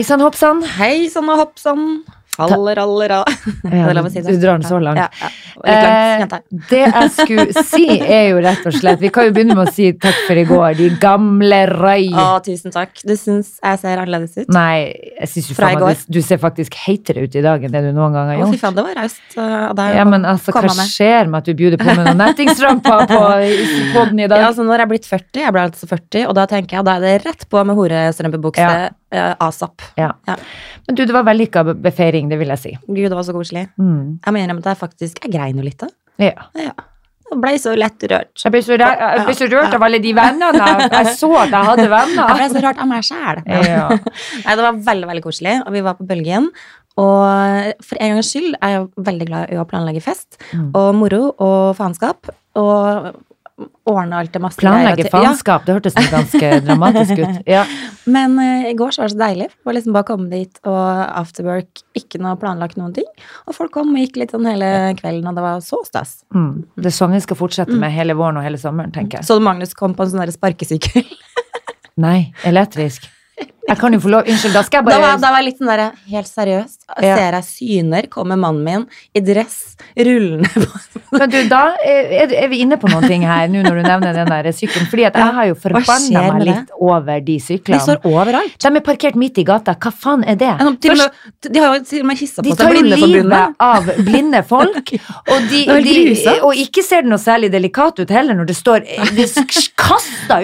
Hei sann, hopp sann. Hei sann og hopp sann. Fallerallera. Ja, det lov si du drar den så langt. Ja, ja. Langt. Eh, det jeg skulle si, er jo rett og slett Vi kan jo begynne med å si takk for i går, de gamle røy. Å, tusen takk. Du syns jeg ser annerledes ut? Nei, jeg syns jo faen meg du, ser faktisk heitere ut i dag enn det du noen gang har gjort. Å, fy faen, det var raust av deg. Ja, men altså, hva med. skjer med at du bjuder på med noen nettingstrømper på podden i dag? Ja, altså, når jeg er blitt 40, jeg ble altså 40, og da tenker jeg da er det rett på med horestrømpebukse Ja. Asap. Ja. Ja. Men du, det var vellykka befeiring, det vil jeg si. Gud, det var så koselig. Mm. Jeg må innrømme at jeg faktisk Jeg grein jo litt, da. Ja. Ja. Jeg ble så lett rørt. Jeg ble så, rørt, jeg ble så rørt av alle de vennene. Jeg- Jeg så at jeg hadde Jeg venner. ble så rørt av meg sjæl. Ja. Nei, det var veldig, veldig koselig, og vi var på Bølgen. Og for en gangs skyld er jeg veldig glad i å planlegge fest Mm. og moro og faenskap. Og ordne alt det masse Planlegge faenskap. Ja, det hørtes ganske dramatisk ut. Ja. men uh, i går så var det så deilig. Det var liksom bare å komme dit, og afterwork, ikke noe planlagt noen ting. Og folk kom og gikk litt sånn hele kvelden, og det var så stas. Mm. Det er sånn vi skal fortsette med hele våren og hele sommeren, tenker jeg. Så du Magnus kom på en sånn der sparkesykkel. Nei, elektrisk. Jeg kan jo få lov Unnskyld, da skal jeg Da var, bare da var jeg litt sånn derre Helt seriøst. Ja. Ser jeg syner, kommer mannen min i dress, rullende på Men du, da er, er vi inne på noen ting her, nå når du nevner den der sykkelen. Fordi at jeg har jo forbanna meg litt over de syklene. De står overalt. De er parkert midt i gata. Hva faen er det? Ja, de, de har jo til og med hissa De på seg tar jo Blindeforbundet. livet av blinde folk. Og, de, de, og ikke ser det noe særlig delikat ut heller når det står Det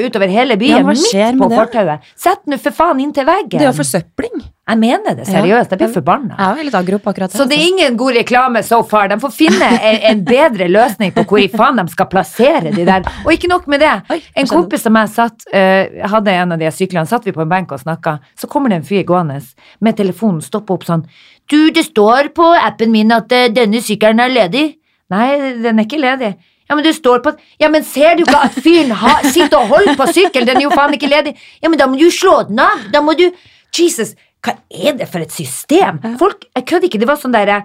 utover hele byen, ja, midt på fortauet. Sett nå for faen inntil veggen. Det er jo forsøpling. Jeg mener det seriøst. Jeg blir forbanna. Jeg er litt aggro på akkurat det. Så det er ingen god reklame so far. De får finne en, en bedre løsning på hvor i faen de skal plassere de der. Og ikke nok med det. Oi, En kompis som jeg satt, uh, hadde en av de syklene, satt vi på en benk og snakka. Så kommer det en fyr gående med telefonen, stopper opp sånn Du, det står på appen min at uh, denne sykkelen er ledig. Nei, den er ikke ledig. Ja, men det står på Ja, men ser du ikke at fyren ha, sitter og holder på sykkelen? Den er jo faen ikke ledig. Ja, men da må du slå den av. Da må du Jesus, hva er det for et system? Folk, jeg kødder ikke, det var sånn derre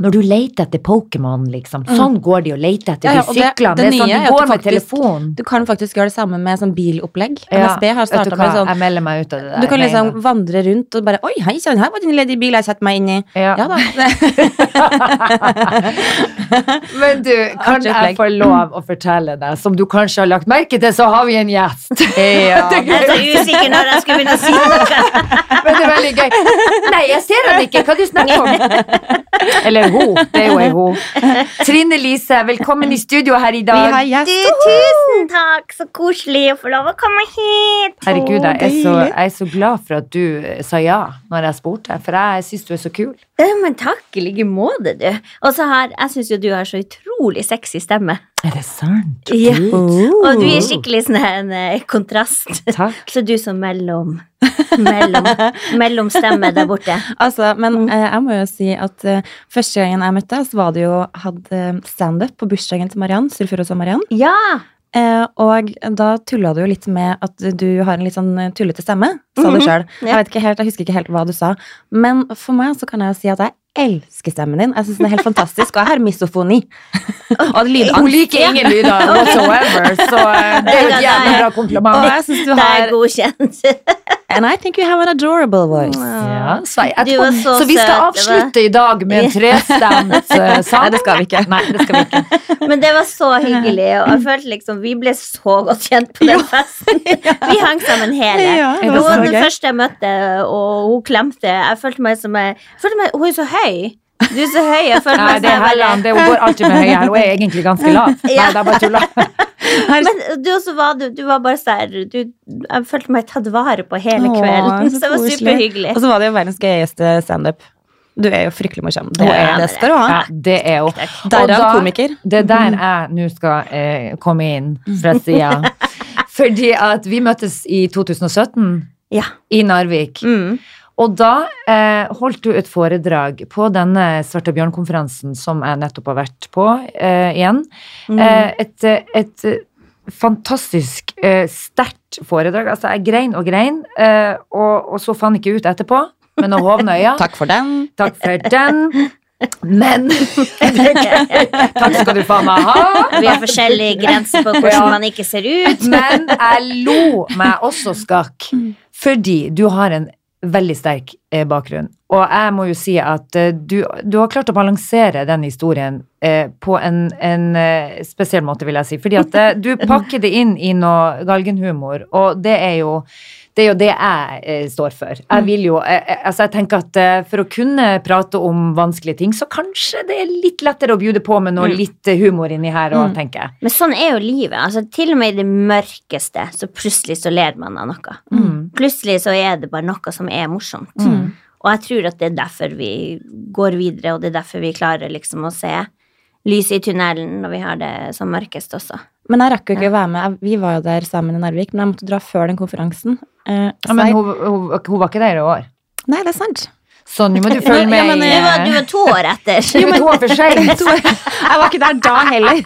når du leter etter Pokémon, liksom. Sånn går de og leter etter Mm. Ja, ja, de syklene. det- Det, det er sånn, er de at går du med faktisk- telefon. Du kan faktisk gjøre det samme med sånn bilopplegg. Ja, NSB har starta med sånn Jeg melder meg ut av det der. Du kan liksom vandre rundt og bare Oi, hei sann, her var din ledig bil jeg setter meg inn i. Ja. Ja da. Men du, kan jeg få lov å fortelle deg, som du kanskje har lagt merke til, så har vi en gjest. Ja. Jeg er så usikker når jeg skulle begynne å si noe. Men det er veldig gøy. Nei, jeg ser han ikke. Hva du snakker om? Eller hun. Det er jo ei hun. Trine Lise, velkommen i studio her i Vi dag. har Du, gjest. tusen takk, så koselig å få lov å komme hit. Herregud, jeg er, så, jeg er så glad for at du eh, sa ja når jeg spurte, for jeg syns du er så kul. Men takk i like måte, du. Og så har, jeg syns jo du har så utrolig sexy stemme. Er det sant? Ja. Og du er skikkelig sånn en eh, kontrast. Takk. Så du som mellom, mellom, mellomstemme der borte. Altså, men mm. jeg må jo si at eh, første gangen jeg møtte deg, så var det jo hadde standup på bursdagen til Mariann, Sulfuros og Mariann. Ja! Eh, og da tulla du jo litt med at du har en litt sånn eh, tullete stemme, sa du Mhm. sjøl. Jeg vet ikke helt, jeg husker ikke helt hva du sa. Men for meg så kan jeg jo si at jeg elsker stemmen din. Jeg syns den er helt fantastisk, og jeg har misofoni. og lydangst. Hun liker ingen lyder whatsoever, så eh, det er jo et jævlig bra Og kompliment. jeg syns du Det er godkjent. And I think you have an adorable voice. Ja, så, så så vi skal søt, avslutte i dag med en trestemt sang. Nei, det skal vi ikke. Nei, det skal vi ikke. Men det var så hyggelig, og jeg følte liksom vi ble så godt kjent på den festen. Vi hang sammen hele. Ja, det Hun var var den første jeg møtte, og hun klemte. Jeg følte meg som jeg, jeg følte meg, Hun er så høy. Du er så høy. Jeg føler Nei, meg det er Helland. det- Hun går alltid med høy hæler. Hun er egentlig ganske lav. Nei, det er bare tulla. Men du også var du, du var bare sånn du, Jeg følte meg tatt vare på hele Åh, kvelden. så Så det var superhyggelig. Og så var det jo verdens gøyeste standup. Du er jo fryktelig morsom. Det, Hun er det skal du ha. Ja, det er hun. Derav komiker. Det er der jeg nå skal eh, komme inn fra sida. Fordi at vi møttes i 2017 Ja. i Narvik. Mm. Og da eh, holdt du et foredrag på denne Svarte bjørn-konferansen som jeg nettopp har vært på eh, igjen. Mm. Eh, et, eh, et eh, fantastisk eh, sterkt foredrag. Altså, jeg grein og grein, eh, og, og så faen ikke ut etterpå Men noen hovne øyne. Takk for den. Takk for den. Men Takk skal du faen meg ha. Vi har forskjellige grenser på hvordan Ja. man ikke ser ut. Men jeg lo meg også skakk, fordi du har en veldig sterk eh, bakgrunn. Og jeg må jo si at eh, du, du har klart å balansere den historien eh, på en, en eh, spesiell måte, vil jeg si. Fordi at du pakker det inn i noe galgenhumor, og det er jo det er jo det jeg eh, står for. Jeg vil jo, eh, eh, altså jeg tenker at For å kunne prate om vanskelige ting, så kanskje det er litt lettere å bjude på med noe Mm. litt humor inni her òg, Mm. tenker jeg. Men sånn er jo livet. Altså, til og med i det mørkeste så plutselig så ler man av noe. Mm. Plutselig så er det bare noe som er morsomt. Mm. Og jeg tror at det er derfor vi går videre, og det er derfor vi klarer liksom å se lyset i tunnelen når vi har det som mørkest også. Men jeg rakk jo ikke å være med. Vi var jo der sammen i Narvik, men jeg måtte dra før den konferansen. Eh, Ja, men jeg- hun, hun, hun var ikke der i år. Nei, det er sant. Så nå må du følge Ja, men, Du var, du var to år etter. Jo, men to år for seint. Jeg var ikke der da heller.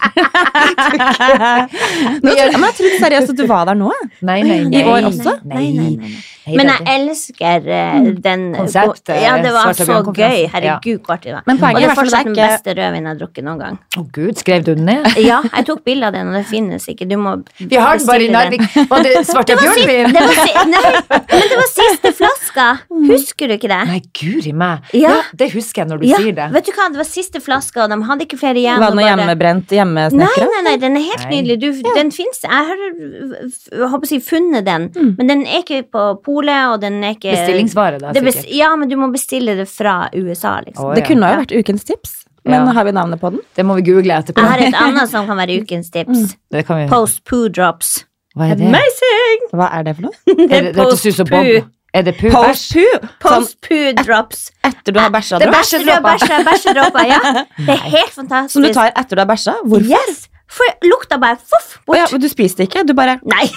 Nå jeg, men jeg trodde seriøst at du var der nå. Nei, nei, nei. I år også? Nei, nei, nei, Men jeg elsker eh, den Konseptet, Ja, det var så gøy. Herregud, hvor artig det var. Men Og det er fortsatt den beste rødvinen jeg har drukket noen gang. Å gud, skrev du den ned? Ja, jeg tok bilde av den, og det finnes ikke. Du må Vi har den bare i. Narvik. Var det Svarte Det si, var si, nei, men det var siste flaska. Husker du ikke det? Nei, guri meg. Ja. Ja, det husker jeg når du Ja, sier det. vet du hva, det var siste flaska, og de hadde ikke flere igjen. Var det noe bare- hjemmebrent Nei, hjemmesnekra? nei, nei, den er helt Nei. nydelig. Du, Den fins. Jeg har jeg håper å si, funnet den, Mm. men den er ikke på polet, og den er ikke Bestillingsvare, da, sikkert. Best... Ja, men du må bestille det fra USA, liksom. Å, Det kunne jo vært ukens tips, men Ja. har vi navnet på den? Det må vi google etterpå. Jeg har et annet som kan være ukens tips. Det kan vi. Post poo drops. Hva er det? Amazing! Hva er det for noe? det, det, det ut. Post-poo. Er det poo-bæsj? Post-poo! Sånn Post poo drops. etter du har bæsja Det er det. bæsj- Etter du har bæsja, bæsjedråper. Ja. Det er helt fantastisk. Som du tar etter du har bæsja? Hvorfor? Yes! For lukta bare voff, bort. ja, men du spiste ikke? Du bare Nei.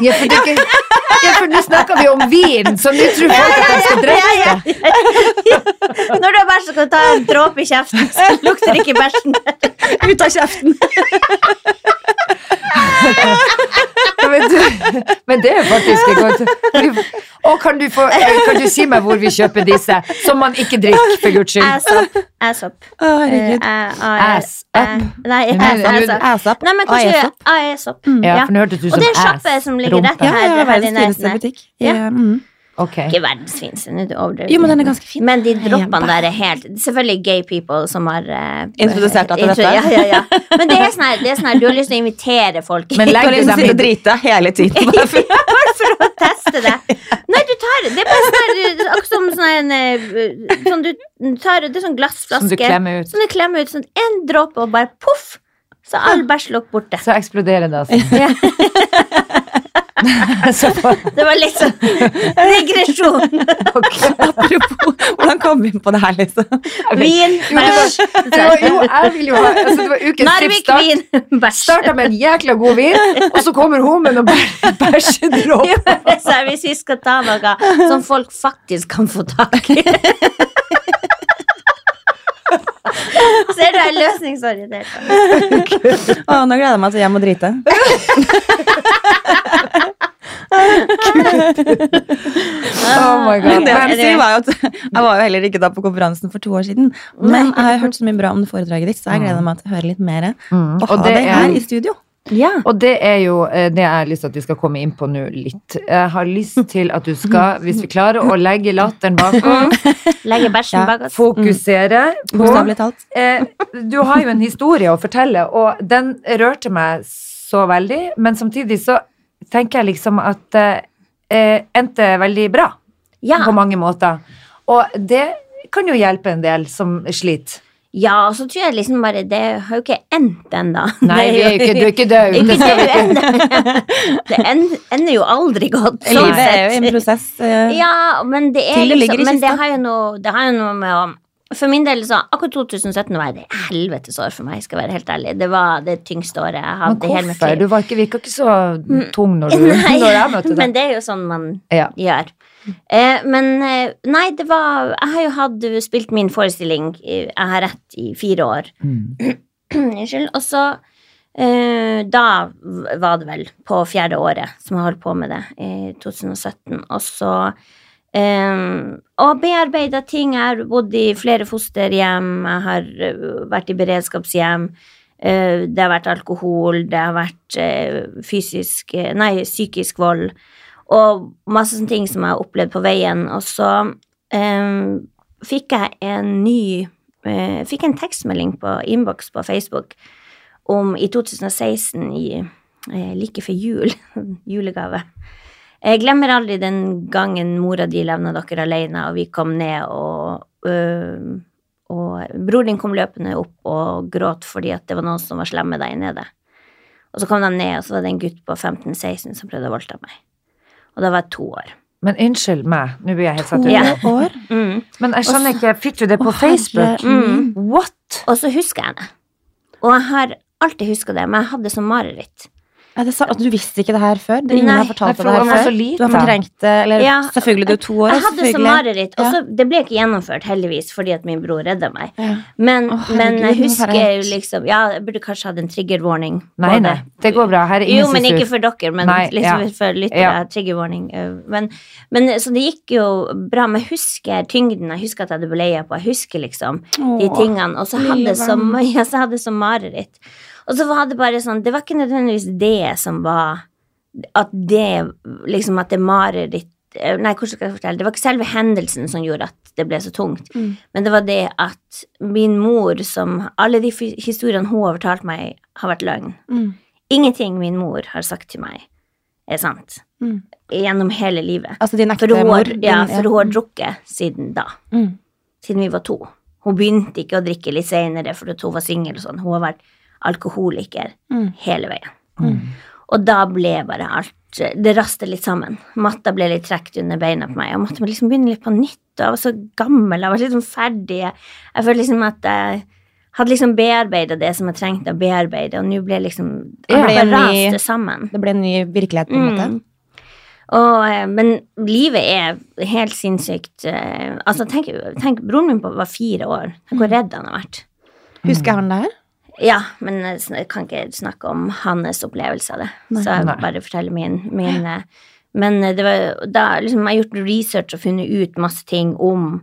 Ja, for, ikke, ja, for nå snakker vi om vin, så du tror folk at de skal drikke. Når du har bæsj, så kan du ta en dråpe i kjeften, så lukter ikke bæsjen. ut av kjeften. Men, du, men det er faktisk godt. Og kan du, få, kan du si meg hvor vi kjøper disse, som man ikke drikker, for guds skyld? Ass up. Ass up. Å, herregud. Ass up? Nei, ass, up. Nei, men Ah, kanskje ass up. Ja, Ja. for nå hørtes det ut Og det er en sjappe som ligger rett her. ja, her verdens fineste butikk. Ja. Ja, mm. Ok. Ikke verdens fineste, nå overdriver. Jo, men den er ganske fin. Men de droppene der er helt Selvfølgelig gay people som har uh, Introdusert deg til dette? Ja, ja, ja. Men det er sånn her, det er sånn her du har lyst til å invitere folk Men legger legg liksom dem og drite hele tiden. teste det. Nei, du tar Det er bare sånn sånn en eh, sånn du tar, Det er sånn glassflaske. Som du klemmer ut. Som du klemmer ut. Sånn en dråpe, og bare poff! Så all bæsjlokk borte. Så eksploderer det, altså. Ja, det var litt sånn regresjon. Apropos, hvordan kom vi inn på det her, liksom? Vin, bæsj. var, jo, jeg vil jo ha altså, Det var ukens. Narvik vin, bæsj. starta med en jækla god vin, og så kommer hun med noe bæ- bæsjedråper. Hvis vi skal ta noe som folk faktisk kan få tak i. Ser du, jeg er løsningsorientert. Å, nå gleder jeg meg til hjem og drite. Oh my god. Det jeg Men, si var jo at jeg var jo heller ikke da på konferansen for to år siden. Men jeg har hørt så mye bra om det foredraget ditt, så jeg gleder meg til å høre litt mer. Mm, Og ha det deg er- her i studio. Ja. Og det er jo eh, det jeg har lyst til at vi skal komme inn på nå litt. Jeg har lyst til at du skal, hvis vi klarer å legge latteren bakom, Legge bæsjen bak oss. fokusere på eh, Du har jo en historie å fortelle, og den rørte meg så veldig, men samtidig så tenker jeg liksom at det eh, endte veldig bra Ja. på mange måter. Og det kan jo hjelpe en del som sliter. ja, og så tror jeg liksom bare Det har jo ikke endt ennå. Nei, vi er ikke, du er ikke død. Ikke Det det ender jo aldri godt. sånn Livet er jo en prosess. eh, Ja, men det er liksom Men det har jo noe, det har jo noe med å For min del så Akkurat 2017 var det helvetes år for meg, skal jeg være helt ærlig. Det var det tyngste året jeg hadde Men hvorfor? Du var ikke, virka ikke så tung når, du, Nei, når jeg møtte men det er jo sånn man Ja. gjør. Eh, men eh, nei, det var Jeg har jo hatt spilt min forestilling Jeg har rett i fire år. Mm. Og så eh, Da var det vel på fjerde året som jeg holdt på med det, i 2017. Og så eh, Og bearbeida ting. Jeg har bodd i flere fosterhjem, jeg har eh, vært i beredskapshjem. Uh, det har vært alkohol, det har vært uh, fysisk Nei, psykisk vold. og masse sånne ting som jeg har opplevd på veien. Og så um, fikk jeg en ny uh, Fikk en tekstmelding på innboks på Facebook om i 2016, i, like før jul, julegave. Jeg glemmer aldri den gangen mora di levna dere alene, og vi kom ned, og, øh, og bror din kom løpende opp og gråt fordi at det var noen som var slemme der nede. Og så kom de ned, og så var det en gutt på 15-16 som prøvde å voldta meg. Og da var jeg to år. Men unnskyld meg, nå blir jeg helt satt ut. Ja. År? Mm. Men jeg skjønner ikke, fikk du det på Facebook? Mm. What? Og så husker jeg det. Og jeg har alltid huska det, men jeg hadde det som mareritt. Ja, det sa, at du visste ikke det her før? Det, ingen Nei. har fortalt deg det her før? Du har fortrengt det, eller Ja. selvfølgelig, du er to år. Jeg hadde som mareritt, og så det ble ikke gjennomført, heldigvis, fordi at min bror redda meg. Ja. Men, oh, men jeg husker jo liksom Ja, jeg burde kanskje hatt en trigger warning. Nei, nei, det går bra. Her er ingen Jo, men ikke for dere, men Nei, liksom ja. for lyttere. Ja. Trigger warning. Men, men så det gikk jo bra. Men jeg husker tyngden, jeg husker at jeg hadde bleia på, jeg husker liksom de tingene. Og så hadde jeg så, ja, så hadde mareritt. Og så var det bare sånn Det var ikke nødvendigvis det som var At det liksom At det mareritt eh, Nei, hvordan skal jeg fortelle? Det var ikke selve hendelsen som gjorde at det ble så tungt. Mm. Men det var det at min mor, som Alle de historiene hun har fortalt meg, har vært løgn. Mm. Ingenting min mor har sagt til meg, er sant. Mm. Gjennom hele livet. Altså din ekte mor? har, ja, for hun har drukket siden da. Mm. Siden vi var to. Hun begynte ikke å drikke litt senere fordi hun var singel og sånn. Hun har vært alkoholiker Mm. hele veien. Mm. Og da ble bare alt Det rastet litt sammen. Matta ble litt trukket under beina på meg. Jeg måtte liksom begynne litt på nytt. Og jeg var så gammel, jeg var liksom ferdig. Jeg følte liksom at jeg hadde liksom bearbeida det som jeg trengte å bearbeide, og nå ble liksom Ja. Ble bare raste sammen. Det ble en ny virkelighet, på en måte? Mm. Og, eh, men livet er helt sinnssykt. eh, Altså, tenk, tenk broren min var fire år. Tenk hvor redd han har vært. Husker han det her? Ja, men jeg kan ikke snakke om hans opplevelse av det. Nei. Så jeg Nei. bare forteller min. min eh, men eh, det var, da liksom, jeg har gjort research og funnet ut masse ting om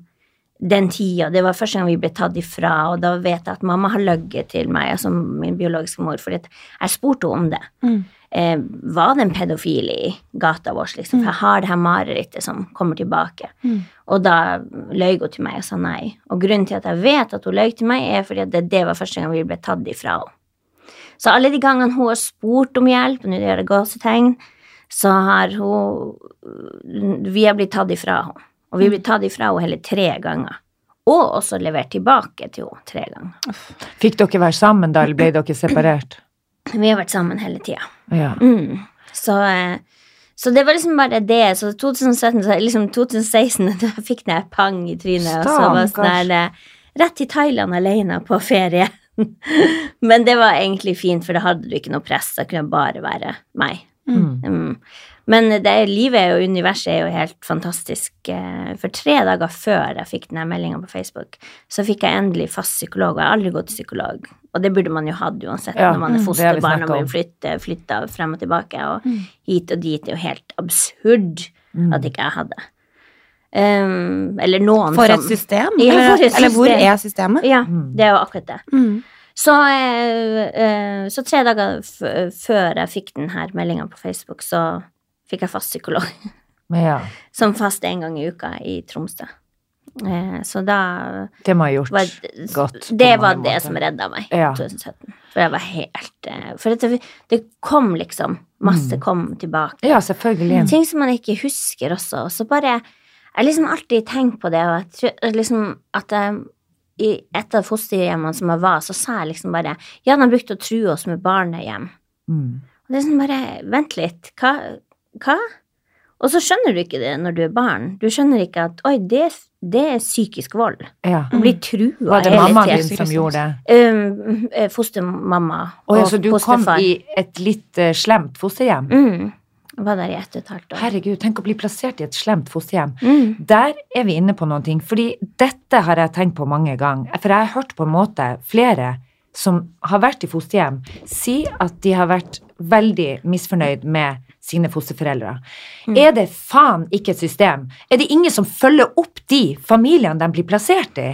den tida. Det var første gang vi ble tatt ifra, og da vet jeg at mamma har løyet til meg, altså min biologiske mor, fordi jeg spurte henne om det. Mm. Eh, var det en pedofil i gata vår, liksom? For jeg har det her marerittet som kommer tilbake. Mm. Og da løy hun til meg og sa nei. Og grunnen til at jeg vet at hun løy til meg, er fordi at det, det var første gang vi ble tatt ifra henne. Så alle de gangene hun har spurt om hjelp, nå gjør jeg gåsetegn, så har hun Vi har blitt tatt ifra henne. Og vi har blitt tatt ifra henne hele tre ganger. Og også levert tilbake til henne tre ganger. Fikk dere være sammen da, eller ble dere separert? Vi har vært sammen hele tida. Ja. Mm. Så, eh, så det var liksom bare det. Så 2017, så liksom 2016, da fikk jeg pang i trynet. Og så var sånn der, eh, rett til Thailand alene på ferie. Men det var egentlig fint, for da hadde du ikke noe press. Da kunne jeg bare være meg. Mm. Mm. Men det, livet og universet er jo helt fantastisk. Eh, For tre dager før jeg fikk denne meldinga på Facebook, så fikk jeg endelig fast psykolog, og jeg har aldri gått til psykolog. Og det burde man jo hatt uansett Ja, når man er mm, fosterbarn og blir flytta frem og tilbake, og Mm. hit og dit. Det er jo helt absurd Mm. at ikke jeg hadde. Um, eller noen For et som system? Ja, for et eller hvor er systemet? Ja, Mm. det er jo akkurat det. Mm. Så, uh, så tre dager før jeg fikk denne meldinga på Facebook, så fikk jeg fast psykolog. ja. Som fast en gang i uka i Tromsø. Eh, så da Det må ha gjort var godt. Det var det måter. som redda meg i Ja. 2017. For jeg var helt eh, For det, det kom liksom Masse Mm. kom tilbake. Ja, selvfølgelig. Ting som man ikke husker også. Og så bare Jeg liksom alltid tenkt på det, og jeg tror liksom at jeg, i et av fosterhjemmene som jeg var, så sa jeg liksom bare Ja, de brukte å true oss med barnehjem. Mm. Og det er sånn bare Vent litt. Hva? Hva? Og så skjønner du ikke det når du er barn. Du skjønner ikke at oi, det, det er psykisk vold. Ja. Du blir trua Var det mamma mammaen din som gjorde det? Um, fostermamma og ja, så du kom i et litt uh, slemt fosterhjem? mm. Jeg Var der i ett og et halvt år. Herregud, tenk å bli plassert i et slemt fosterhjem. Mm. Der er vi inne på noen ting, fordi dette har jeg tenkt på mange ganger. For jeg har hørt på en måte flere som har vært i fosterhjem, si at de har vært veldig misfornøyd med sine fosterforeldre. Mm. Er det faen ikke et system? Er det ingen som følger opp de familiene de blir plassert i?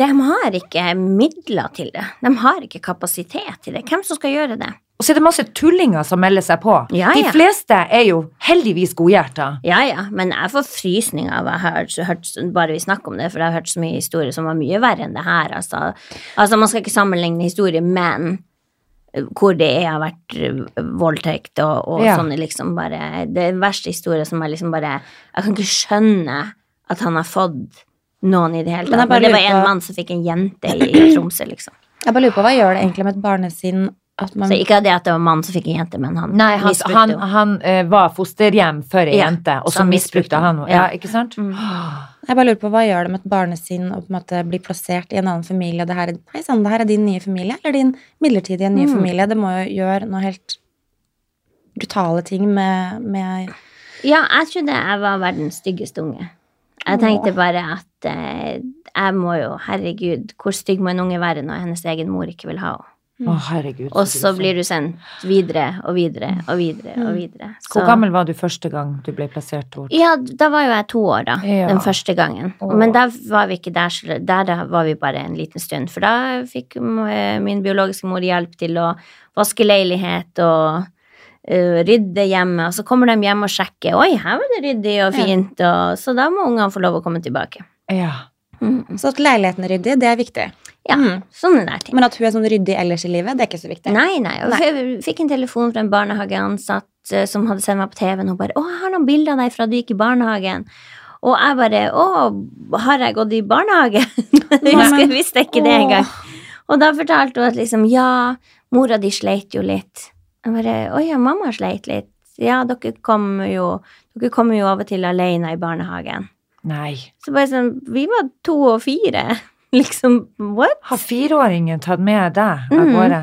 De har ikke midler til det. De har ikke kapasitet til det. Hvem som skal gjøre det? Og så er det masse tullinger som melder seg på. Ja, De fleste er jo heldigvis godhjerta. Ja, ja, men jeg får frysninger av å ha hørt, bare vi snakker om det, for jeg har hørt så mye historier som var mye verre enn det her. Altså, altså man skal ikke sammenligne historier, men hvor det har vært eh, voldtekt og, og Ja. sånne liksom bare Det er verste historie som er liksom bare Jeg kan ikke skjønne at han har fått noen i det hele tatt. Men, Men det var en på- mann som fikk en jente i, i Tromsø, liksom. Jeg bare lurer på hva gjør det egentlig med et barnesinn man Så ikke det at det var mannen mann som fikk en jente, men han Nei, han, misbrukte han, han uh, var fosterhjem for ei Ja, jente, og så så han misbrukte misbrukte han henne. Ja, Ja. ikke sant? Mm. Jeg bare lurer på hva gjør det med et barnesinn å på en måte bli plassert i en annen familie, det her, er- hei sann, det her er din nye familie, eller din midlertidige nye Mm. familie? Det må jo gjøre noe helt brutale ting med, med Ja, jeg trodde jeg var verdens styggeste unge. Jeg tenkte bare at eh, jeg må jo, herregud, hvor stygg må en unge være når hennes egen mor ikke vil ha henne? Å, herregud. Og så blir du sendt videre og videre og videre og videre. Hvor gammel var du første gang du ble plassert bort? Ja, da var jo jeg to år, da. Ja. Den første gangen. Åh. Men der var vi ikke der, så der var vi bare en liten stund. For da fikk eh, min biologiske mor hjelp til å vaske leilighet og uh, rydde hjemme. Og så kommer de hjem og sjekker. Oi, her var det ryddig og Ja. fint. Og, så da må ungene få lov å komme tilbake. Ja. Mm. Så at leiligheten er ryddig, det er viktig. Ja, Mm. sånne der ting. Men at hun er sånn ryddig ellers i livet, det er ikke så viktig. Nei, nei. Og Nei. jeg fikk en telefon fra en barnehageansatt eh, som hadde sendt meg på TV-en. Hun bare 'Å, jeg har noen bilder av deg fra du gikk i barnehagen'. Og jeg bare 'Å, har jeg gått i barnehage?' jeg husker, jeg visste ikke det engang. Og da fortalte hun at liksom 'Ja, mora di sleit jo litt'. Jeg bare 'Å ja, mamma sleit litt'. Ja, dere kommer jo, dere kommer jo av og til alene i barnehagen. Nei. Så bare sånn Vi var to og fire. Liksom, what? Har fireåringen tatt med deg av Mm. gårde?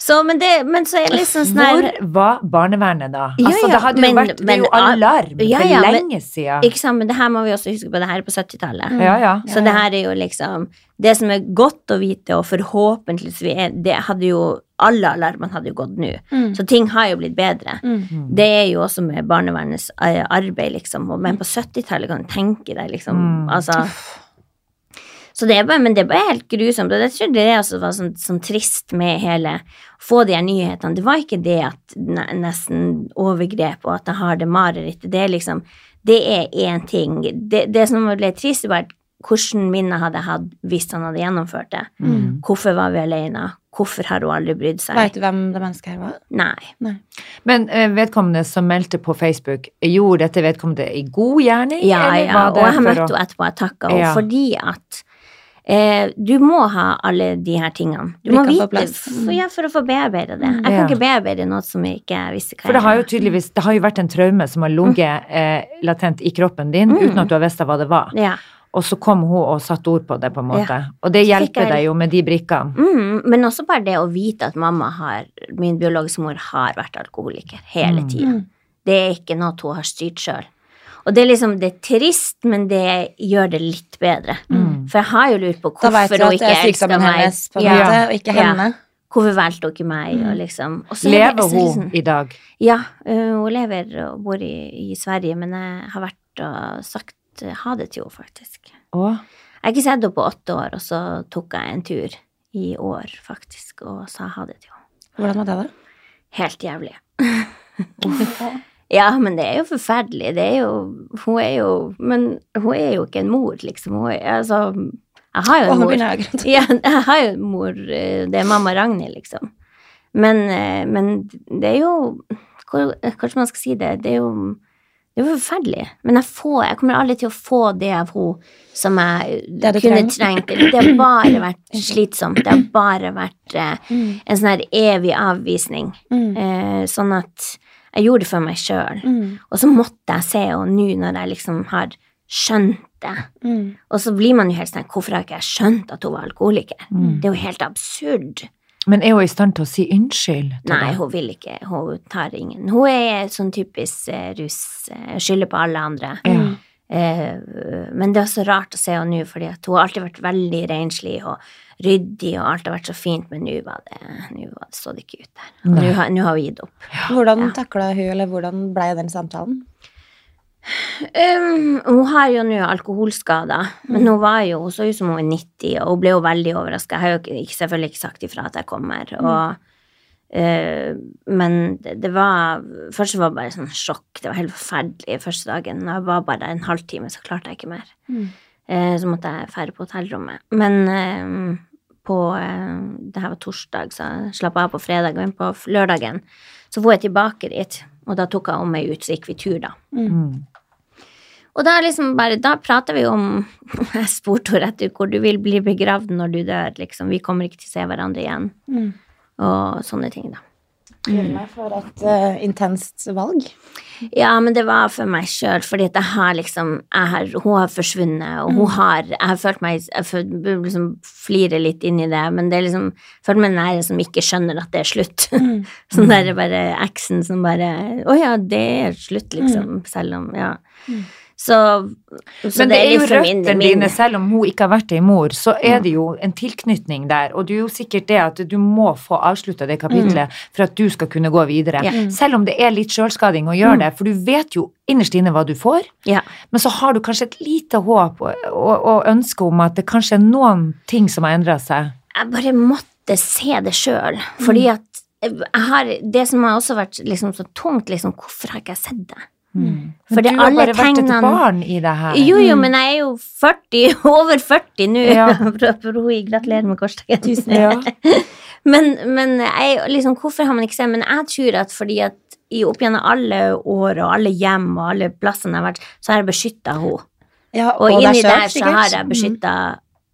Så, men, det, men så er det liksom sånn her Hvor var barnevernet da? Ja, altså, det hadde jo men- vært Det er jo alarm Ja, for ja, men- lenge siden. Ikke sant, men det her må vi også huske på, det her er på 70-tallet. Ja, ja. Så det her er jo liksom Det som er godt å vite, og forhåpentligvis vi er, Det hadde jo Alle alarmene hadde jo gått nå. Mm. Så ting har jo blitt bedre. Mm. Mm. Det er jo også med barnevernets eh, arbeid, liksom. Men på 70-tallet kan du tenke deg, liksom. Mm. Altså så det er bare, men det er bare helt grusomt. Og jeg tror det også var sånn, sånn trist med hele å Få de her nyhetene. Det var ikke det at nesten overgrep og at jeg har det marerittet. Det er liksom Det er én ting. Det, det som ble trist, var hvordan minner hadde jeg hatt hvis han hadde gjennomført det. Mm. Hvorfor var vi alene? Hvorfor har hun aldri brydd seg? Veit du hvem det mennesket her var? Nei. Men eh, vedkommende som meldte på Facebook, gjorde dette vedkommende i god gjerning? Ja, eller ja, var og jeg møtte henne etterpå, jeg takka henne, Ja. fordi at eh, du må ha alle de her tingene. Du må vite, for, ja, for å få bearbeida det. Jeg kan ikke bearbeide noe som jeg ikke visste hva For det har jo tydeligvis det har jo vært en traume som har ligget eh, latent i kroppen din, Mm. uten at du har visst hva det var. Ja. Og så kom hun og satte ord på det, på en måte. Ja. Og det hjelper jeg- deg jo med de brikkene. Mm, men også bare det å vite at mamma har, min biologiske mor har vært alkoholiker hele Mm. tida. Mm. Det er ikke noe hun har styrt sjøl. Og det er liksom, det er trist, men det gjør det litt bedre. Mm. For jeg har jo lurt på hvorfor hun ikke er elsker meg. hennes, på Ja. måte, og ikke Ja. henne. Hvorfor valgte hun ikke meg? Mm. Og liksom. og så er Lever er hun liksom, i dag? Ja, hun lever og bor i, i Sverige, men jeg har vært og sagt ha det til henne, faktisk. Åh. Jeg har ikke sett henne på åtte år, og så tok jeg en tur i år, faktisk, og sa ha det til henne. Hvordan var det, da? Helt jævlig. Ja, men det er jo forferdelig. Det er jo Hun er jo Men hun er jo ikke en mor, liksom. Hun er, altså Jeg har jo en mor. Ja, jeg har jo en mor. eh, Det er mamma Ragnhild, liksom. Men, eh, men det er jo Kanskje man skal si det. Det er jo det var forferdelig. Men jeg, får, jeg kommer aldri til å få det av henne som jeg kunne trengt. Det har bare vært slitsomt. Det har bare vært eh, Mm. en sånn her evig avvisning. Mm. Eh, sånn at jeg gjorde det for meg sjøl. Mm. Og så måtte jeg se henne nå når jeg liksom har skjønt det. Mm. Og så blir man jo helt sånn Hvorfor har ikke jeg skjønt at hun var alkoholiker? Mm. Det er jo helt absurd. Men er hun i stand til å si unnskyld? til Nei, hun vil ikke. Hun tar ingen. Hun er sånn typisk rus, russ. eh, Skylder på alle andre. Ja. Eh, men det er også rart å se henne nå, fordi hun har alltid vært veldig renslig og ryddig, og alt har vært så fint, men nå var det, nå så det ikke ut der. Nå har, nå har hun gitt opp. Hvordan Ja. takla hun, eller hvordan blei den samtalen? Um, hun har jo nå alkoholskader, men hun var jo, hun så ut som hun er 90, og hun ble jo veldig overraska. Jeg har jo ikke, selvfølgelig ikke sagt ifra at jeg kommer. Og uh, men det, det var Først var det bare sånn sjokk. Det var helt forferdelig første dagen. Jeg var bare en halvtime, så klarte jeg ikke mer. Mm. Uh, så måtte jeg dra på hotellrommet. Men eh, på eh, Det her var torsdag, så jeg slapp av på fredag. Men på lørdagen så dro jeg tilbake dit, og da tok jeg om meg ut, så gikk vi tur, da. Mm. Og da liksom bare, da prater vi om Jeg spurte henne rett ut hvor du vil bli begravd når du dør, liksom. Vi kommer ikke til å se hverandre igjen. Mm. Og sånne ting, da. Gruer meg for et uh, intenst valg. Ja, men det var for meg sjøl, fordi at jeg har liksom jeg har, Hun har forsvunnet, og hun har Jeg har følt meg Jeg liksom flirer litt inn i det, men det er liksom jeg føler meg nære som ikke skjønner at det er slutt. Mm. sånn der bare eksen som bare Å ja, det er slutt, liksom. Selv om Ja. Mm. Så, så Men det er jo liksom røttene dine, selv om hun ikke har vært ei mor, så er det jo en tilknytning der, og det er jo sikkert det at du må få avslutta det kapitlet for at du skal kunne gå videre. Yeah. Selv om det er litt sjølskading å gjøre det, for du vet jo innerst inne hva du får, yeah. men så har du kanskje et lite håp og, og, og ønske om at det kanskje er noen ting som har endra seg. jeg bare måtte se det sjøl. Fordi Mm. at har Det som har også vært liksom så tungt, liksom Hvorfor har ikke jeg sett det? Men For du har bare vært et barn i det her. Jo, jo, men jeg er jo 40, over 40 nå. Ja. Gratulerer med korsdagen. Tusen Ja. Men, men jeg, liksom, hvorfor har man ikke sett Men jeg tror at fordi at i opp gjennom alle år og alle hjem og alle plassene jeg har vært, så har jeg beskytta henne. Ja, Og, og inni der så har jeg beskytta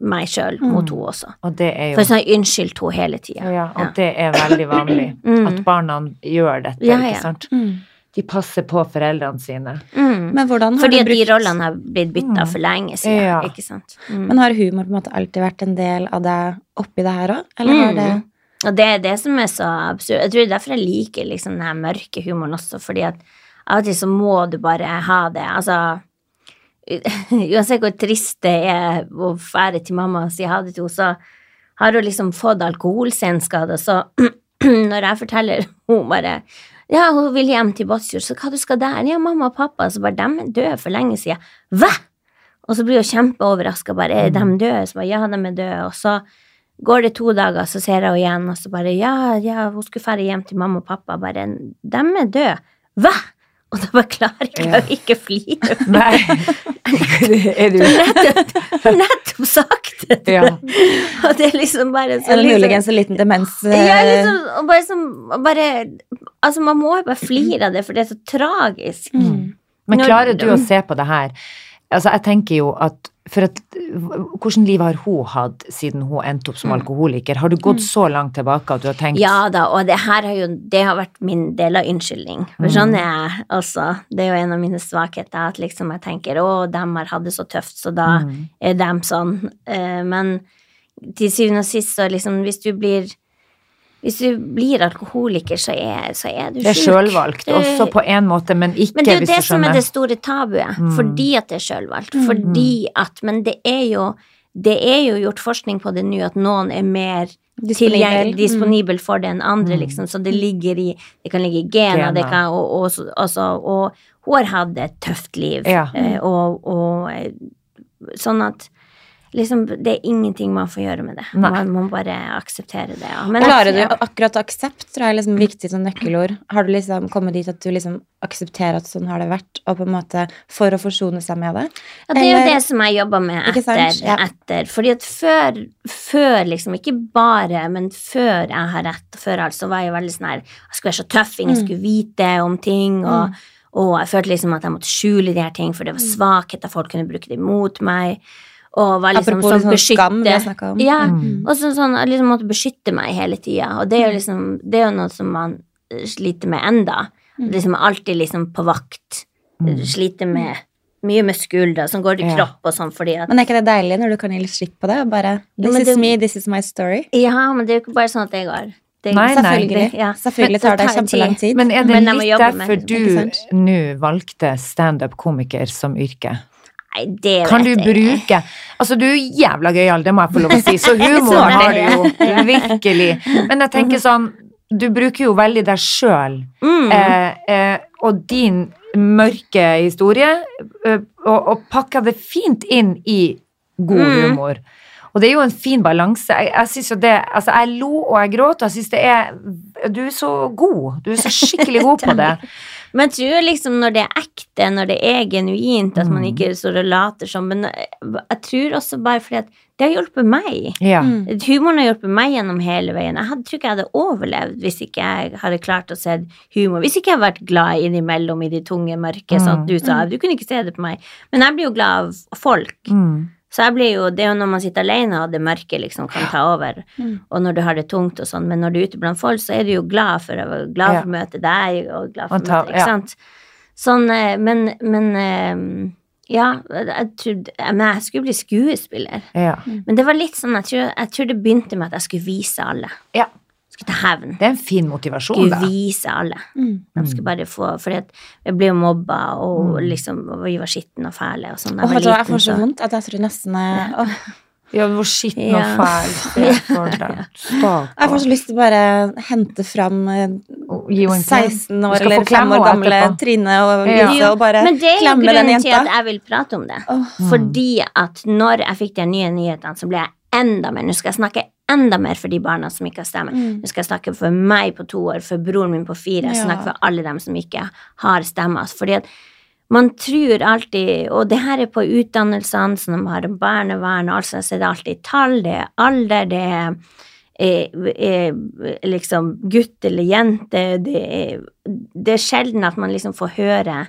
meg sjøl mot Mm. henne også. Og det er jo For sånn unnskyldt henne hele tida. ja, og det er veldig vanlig Mm. at barna gjør dette, Ja, ja. ikke sant? Mm. De passer på foreldrene sine. Mm. Men hvordan har Fordi du at de rollene har blitt bytta Mm. for lenge siden. Ja. Ikke sant? Mm. Men har humor på en måte alltid vært en del av deg oppi det her òg? Eller har det Mm. Og det er det som er så absurd. Jeg tror det er derfor jeg liker liksom den her mørke humoren også, fordi at av og til så må du bare ha det. Altså Uansett hvor trist det er å fære til mamma og si ha det til henne, så har hun liksom fått alkoholsenskade, så når jeg forteller hun bare ja, hun vil hjem til Båtsfjord, så hva du skal der? Ja, mamma og pappa. Så bare, dem er døde for lenge siden. Hva? Og så blir hun kjempeoverraska. Bare, er de døde? Så bare, ja, de er døde. Og så går det to dager, så ser jeg henne igjen, og så bare, ja, ja, hun skulle dra hjem til mamma og pappa. Bare, dem er døde. Hva? Og da bare klarer jeg Ja. å ikke flire. Nei, er du Nettopp, nettopp sagt det. Ja. Og det er liksom bare så Eller liksom- muligens en liten demens ja, eh, liksom, og bare, som, bare Altså, man må jo bare flire av det, for det er så tragisk. mm. Men Når- klarer du å se på det her? Altså, jeg tenker jo at for at Hvordan liv har hun hatt siden hun endte opp som alkoholiker? Har du gått så langt tilbake at du har tenkt Mm. Ja da, og det her har jo Det har vært min del av unnskyldning. For sånn er jeg også. Det er jo en av mine svakheter at liksom jeg tenker å, dem har hatt det så tøft, så da Mm. er dem sånn. Eh, Men til syvende og sist, så liksom hvis du blir hvis du blir alkoholiker, så er, så er du Det er sjølvalgt, også på en måte, men ikke Men det er jo det som er skjønner. det store tabuet, Mm. fordi at det er sjølvalgt. Mm. Fordi at Men det er jo det er jo gjort forskning på det nå, at noen er mer Disponibel. disponibel for det enn andre, Mm. liksom. Så det ligger i Det kan ligge i gena, det kan, og, og, så- altså, og hun har hatt et tøft liv, Ja. eh, og, og eh, sånn at Liksom, det er ingenting man får gjøre med det. Nei. Man må bare akseptere det. Ja. Men Klarer du akkurat aksept, tror jeg er liksom viktig som nøkkelord. Har du liksom kommet dit at du liksom aksepterer at sånn har det vært, og på en måte for å forsone seg med det? Ja, det er jo det som jeg jobber med etter. Ja. etter. Fordi at før, før liksom, ikke bare, men før jeg har rett, før alt, så var jeg veldig sånn her Jeg skulle være så tøff, ingen Mm. skulle vite om ting, og, og jeg følte liksom at jeg måtte skjule de her ting, for det var svakheter, folk kunne bruke det imot meg, og var liksom Apropos sånn sånn skam vi har beskytte om. Ja, Mm. og så, sånn, liksom måtte beskytte meg hele tida, og det er jo liksom Det er jo noe som man sliter med enda. Mm. Liksom alltid liksom på vakt. Mm. Sliter med mye med skulder som går i Ja. kropp og sånn, fordi at Men er ikke det deilig når du kan gi litt slipp på det? Og bare This is det- me, this is my story. Ja, men det er jo ikke bare sånn at det går. Det, Nei, nei. Selvfølgelig. Ja. Selvfølgelig tar det kjempelang tid. Men er det Men litt derfor du nå valgte standup-komiker som yrke? Nei, det Kan du vet jeg bruke Altså, du er jævla gøyal, det må jeg få lov å si, så humoren har du jo virkelig. Men jeg tenker sånn, du bruker jo veldig deg sjøl Mm. eh, eh, og din mørke historie, eh, og, og pakker det fint inn i god Mm. humor. Og det er jo en fin balanse. Jeg, jeg synes jo det, altså jeg lo og jeg gråt, og jeg syns det er du er så god. Du er så skikkelig god på det. Men jeg tror liksom når det er ekte, når det er genuint, at man Mm. ikke står og later som Men jeg tror også bare fordi at det har hjulpet meg. Ja. Mm. Humoren har hjulpet meg gjennom hele veien. Jeg hadde, tror ikke jeg hadde overlevd hvis ikke jeg hadde klart å se humor. Hvis ikke jeg hadde vært glad innimellom i de tunge, mørke, sånn at du sa Du kunne ikke se det på meg. Men jeg blir jo glad av folk. Mm. Så jeg blir jo, Det er jo når man sitter alene og det mørke liksom kan ta over, Mm. og når du har det tungt og sånn, men når du er ute blant folk, så er du jo glad for, glad for å møte deg og glad for ta- møte Ikke ja. sant? Sånn, eh, men, men eh, Ja, jeg trodde Men jeg skulle bli skuespiller. Ja. Men det var litt sånn, jeg tror, jeg tror det begynte med at jeg skulle vise alle. ja. Skulle ta hevn. Det er en fin motivasjon, Skulle da. vise alle. Mm. De skulle bare få For jeg ble jo mobba, og Mm. liksom og vi var skitne og fæle og sånn. jeg jeg får så så- vondt at jeg tror nesten jeg, åh, Ja, hvor skitten og Ja. fæl. Jeg får så lyst til å bare hente fram eh, Og gi henne en klem. 16 år eller få 5 år gamle. Trine og Ja. Lise og bare Men det er jo klemme den grunnen til at jeg vil prate om det. Oh. Fordi at når jeg fikk de nye nyhetene, så ble jeg enda mer Nå skal jeg snakke enda mer for de barna som ikke har stemme. Mm. Nå skal jeg snakke for meg på to år, for broren min på fire. Jeg Ja. snakker for alle dem som ikke har stemme. Altså, Fordi at man tror alltid Og det her er på utdannelsene, når man har barnevern og alt sånt, så er det alltid tall, det er alder, det er er, er liksom gutt eller jente. Det er, det er sjelden at man liksom får høre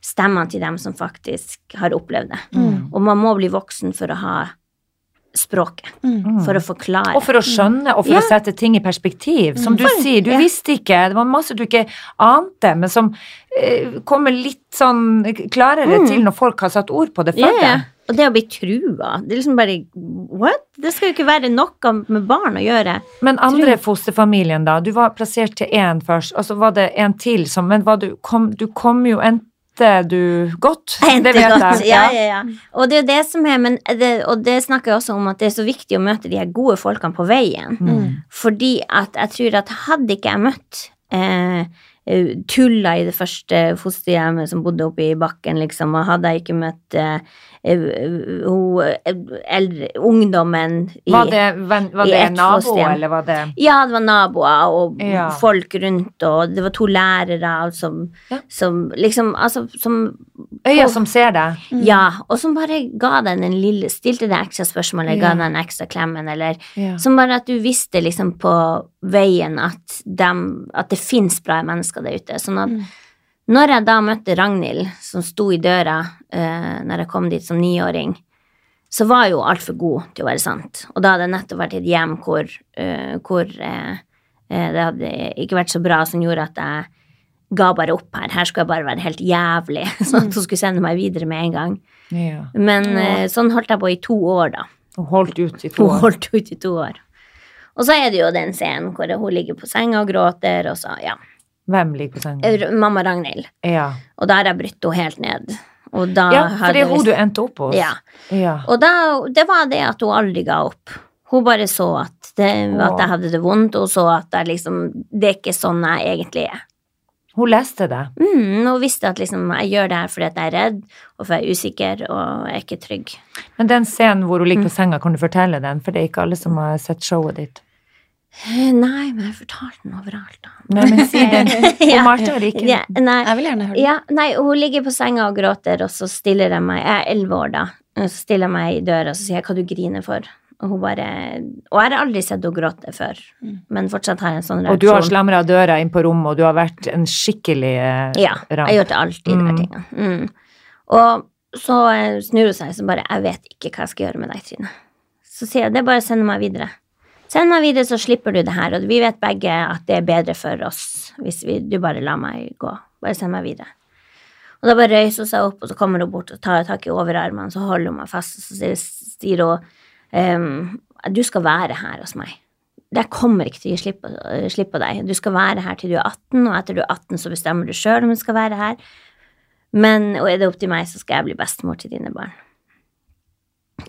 stemmene til dem som faktisk har opplevd det. Mm. Og man må bli voksen for å ha språket, Mm. for å forklare. Og for å skjønne, og for Ja. å sette ting i perspektiv. Som du sier, du ja. visste ikke, det var masse du ikke ante, men som eh, kommer litt sånn klarere Mm. til når folk har satt ord på det Ja, deg. Og det å bli trua, det er liksom bare What? Det skal jo ikke være noe med barn å gjøre. Men andre fosterfamilien, da? Du var plassert til én først, og så var det en til som Men var du, kom, du kom jo endte du godt? Det vet godt. jeg. Ja, ja, ja. Og det er det som er, men det, og det snakker jeg også om at det er så viktig å møte de her gode folkene på veien. Mm. Fordi at jeg tror at hadde ikke jeg møtt eh, Tulla i det første fosterhjemmet som bodde oppe i bakken, liksom, og hadde jeg ikke møtt uh, uh, eh, eldre ungdommen i Var det, var det ett en nabo, fosterhjem. eller var det Ja, det var naboer og Ja. folk rundt, og det var to lærere som, Ja. som liksom Altså, som øya som ser deg? Mm. Ja, og som bare ga den en lille Stilte det ekstra spørsmålet, ja. ga den en ekstra klemmen, eller Ja. Som bare at du visste liksom på veien at, dem, at det fins bra mennesker der ute. Sånn at Mm. når jeg da møtte Ragnhild, som sto i døra uh, når jeg kom dit som niåring, så var jeg jo altfor god til å være sant. Og da hadde jeg nettopp vært i et hjem hvor, uh, hvor eh, eh, det hadde ikke vært så bra, som gjorde at jeg ga bare opp her. Her skulle jeg bare være helt jævlig, sånn at hun skulle sende meg videre med en gang. ja. Men eh, sånn holdt jeg på i to år, da. Og holdt ut i to Hun år. holdt ut i to år. Og så er det jo den scenen hvor hun ligger på senga og gråter, og så, ja. Hvem ligger på senga? Mamma Ragnhild. Ja. Og da har jeg brutt henne helt ned. Og da ja, for det er hun du endte opp hos. Ja. ja. Og da, det var det at hun aldri ga opp. Hun bare så at, det, at jeg hadde det vondt, og så at jeg liksom, det er ikke sånn jeg egentlig er. Hun leste det. Mm, hun visste at liksom, jeg gjør det her fordi jeg er redd, og for jeg er usikker, og jeg er ikke trygg. Men den scenen hvor hun ligger Mm. på senga, kan du fortelle den? For det er ikke alle som har sett showet ditt. Eh, Nei, men jeg fortalte den overalt, da. Nei, men si den. Hun Ja. Marte har ikke Ja, nei, Jeg vil gjerne høre det. Ja, nei, hun ligger på senga og gråter, og så stiller jeg meg Jeg er elleve år da. Så stiller jeg meg i døra og så sier jeg, hva du griner for. Og hun bare Og jeg har aldri sett henne gråte før, men fortsatt har jeg en sånn reaksjon. Og du har slamra døra inn på rommet, og du har vært en skikkelig ramp. Ja, jeg har gjort alltid de Mm. her tingene. Mm. Og så eh, snur hun seg så bare Jeg vet ikke hva jeg skal gjøre med deg, Trine. Så sier jeg det bare å sende meg videre. Send meg videre, så slipper du det her. Og vi vet begge at det er bedre for oss hvis vi, du bare lar meg gå. Bare send meg videre. Og da bare røyser hun seg opp, og så kommer hun bort og tar tak i overarmene, så holder hun meg fast, og så sier- hun ehm, du skal være her hos meg. Jeg kommer ikke til å gi slipp øh, slipp på deg. Du skal være her til du er 18, og etter du er 18, så bestemmer du sjøl om du skal være her. Men, og er det opp til meg, så skal jeg bli bestemor til dine barn.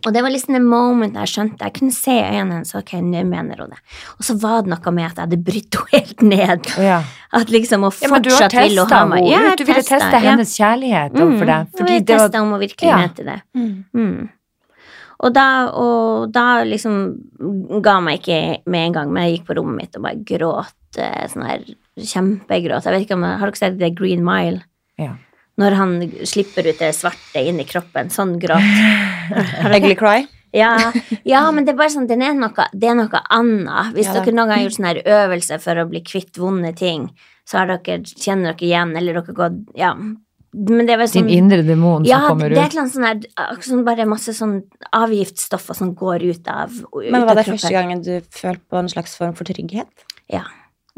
Og det var liksom det moment jeg skjønte. Jeg kunne se i øynene hennes, ok, nå mener hun det. Og så var det noe med at jeg hadde brutt henne helt ned. Ja. At liksom, ja, har fortsatt ville testa ha meg. Ja, du ville teste ja. hennes kjærlighet overfor deg. Mm, Fordi jeg det var om hun virkelig Ja. mente det. Mm. Mm. Og da, og da liksom ga meg ikke med en gang, men jeg gikk på rommet mitt og bare gråt eh, sånn her kjempegråt. Jeg vet ikke om jeg Har dere sett The Green Mile? Ja. Når han slipper ut det svarte inn i kroppen. Sånn gråt. Ugly cry. Ja, ja, men det er bare sånn, det er noe, det er noe annet. Hvis Ja dere noen gang har gjort sånn her øvelse for å bli kvitt vonde ting, så har dere, kjenner dere igjen, eller dere går Ja. Men det er vel Din sånn indre demon ja, som kommer det er ut. et eller annet sånn her, sånn bare masse sånn avgiftsstoffer som går ut av ut Men av var det kroppen. første gangen du følte på en slags form for trygghet? Ja.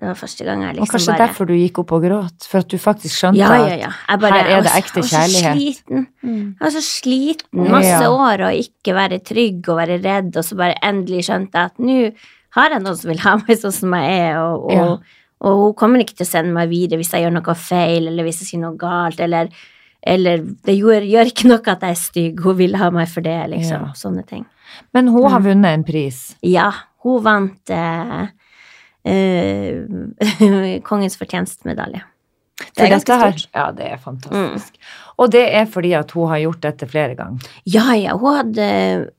Det var første gang jeg liksom bare Og kanskje bare derfor du gikk opp og gråt, for at du faktisk skjønte Ja, ja, at ja. Jeg bare, her er det ekte kjærlighet? Jeg var så sliten. Mm. Jeg var så sliten, masse år, og ikke være trygg og være redd, og så bare endelig skjønte jeg at nå har jeg noen som vil ha meg sånn som jeg er, og, og, Ja. og hun kommer ikke til å sende meg videre hvis jeg gjør noe feil, eller hvis jeg sier noe galt, eller, eller det gjør, gjør ikke noe at jeg er stygg, hun vil ha meg for det, liksom. Ja. Sånne ting. Men hun har Mm. vunnet en pris. Ja, hun vant eh, Kongens fortjenstmedalje. Det er ganske stort. Ja, det er fantastisk. Og det er fordi at hun har gjort dette flere ganger. Ja, ja, hun hadde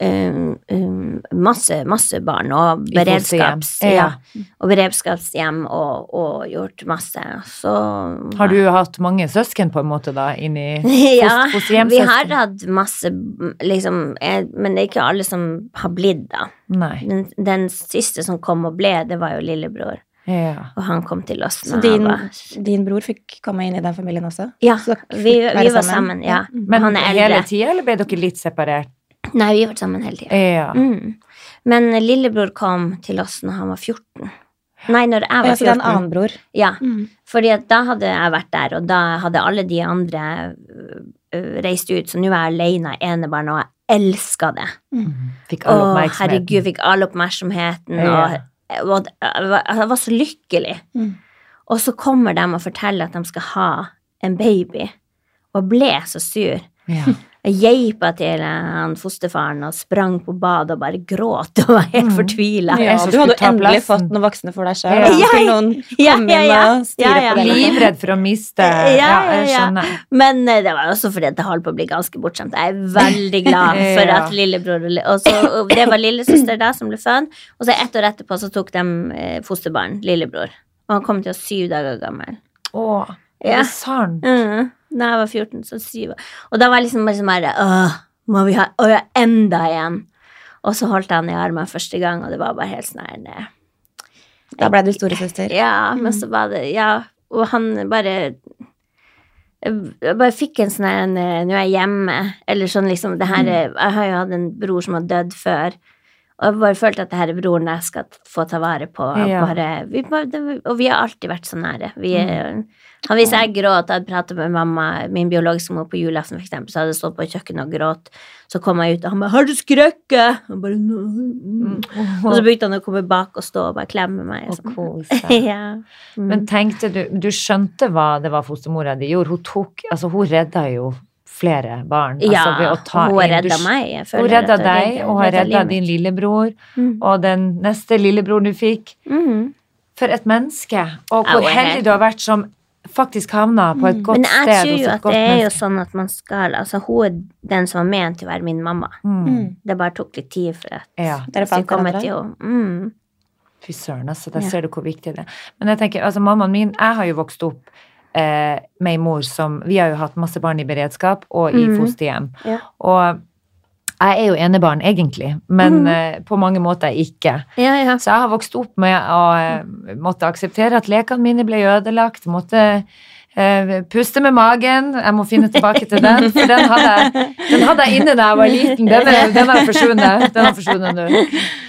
um, um, masse, masse barn og beredskaps, Ja. ja, og beredskapshjem og, og gjort masse. Så Har du hatt mange søsken på en måte da, inni Ja, fos- vi har hatt masse, liksom, jeg, men det er ikke alle som har blitt, da. Nei. Den, den siste som kom og ble, det var jo lillebror, Ja. og han kom til oss Så din, din bror fikk komme inn i den familien også? Ja, vi, vi var sammen? sammen, ja. Mm. Men han er hele tida, eller ble dere litt separert? Nei, vi har vært sammen hele tida. Ja. Mm. Men lillebror kom til oss når han var 14. Nei, når jeg var jeg så det er en 14. annen bror. Ja, Mm. fordi at da hadde jeg vært der, og da hadde alle de andre ø, ø, reist ut, så nå er jeg alene enebarn, og jeg elska det. Fikk all Å, oppmerksomheten. herregud, fikk all oppmerksomheten, Ja. og jeg, var, jeg var så lykkelig. Mm. Og så kommer de og forteller at de skal ha en baby, og ble så sur. Ja. Jeg geipa til han fosterfaren og sprang på badet og bare gråt og var helt Mm. fortvila. Ja. Ja, du hadde jo endelig plassen. fått noen voksne for deg sjøl. Ja. Ja. Noen Ja, komme ja, ja. og styre Ja, ja. på det? Livredd for å miste Ja, Ja, ja, jeg skjønner. Men eh, det var også fordi det holdt på å bli ganske bortskjemt. Jeg er veldig glad for Ja. at lillebror og så, og Det var lillesøster da som ble født, og så ett år etterpå så tok de eh, fosterbarn, lillebror. Og han kom til oss syv dager gammel. Å, er Ja. det sant? Mm. Da jeg var 14, så syv. Og da var jeg liksom bare sånn herre Åh, må vi ha Å ja, enda en? Og så holdt jeg han i armene første gang, og det var bare helt sånn her Da ble du storesøster. Ja, men så var det Ja, og han bare jeg bare fikk en sånn en, Nå er jeg hjemme, eller sånn liksom det her eh, Jeg har jo hatt en bror som har dødd før. Og jeg bare følte at det her er broren jeg skal få ta vare på. Ja. Bare, vi bare, og vi har alltid vært så nære. Vi, mm. han, hvis jeg gråt og hadde pratet med mamma, min biologiske mor på julaften, for eksempel, så hadde jeg stått på kjøkkenet og grått. Så kom jeg ut, og han bare 'Har du skrekket?' Og, bare, mm. og så begynte han å komme bak og stå og bare klemme meg. Og sånn. kose. ja. Mm. Men tenkte du Du skjønte hva det var fostermora di gjorde? Hun tok Altså, hun redda jo flere barn. ja, altså, ved å ta hun har redda meg. Jeg Hun redda deg, og har redda din lillebror, Mm. og den neste lillebror du fikk. Mm. For et menneske! Og hvor heldig du har vært som faktisk havna på et godt sted. Men jeg tror jo at det er jo sånn at man skal Altså, hun er den som var ment til å være min mamma. Mm. Mm. Det bare tok litt tid for at Ja. Dere fant hverandre? mm. Fy søren, altså. Der Ja. ser du hvor viktig det er. Men jeg tenker, altså mammaen min Jeg har jo vokst opp eh, med ei mor som Vi har jo hatt masse barn i beredskap og i Mhm. fosterhjem. Ja. Og jeg er jo enebarn, egentlig, men mm. eh, på mange måter ikke. Ja, ja. Så jeg har vokst opp med å eh, måtte akseptere at lekene mine ble ødelagt. Måtte puste med magen. Jeg må finne tilbake til den, for den hadde, den hadde jeg inne da jeg var liten. Den, er, har forsvunnet. Den har forsvunnet nå.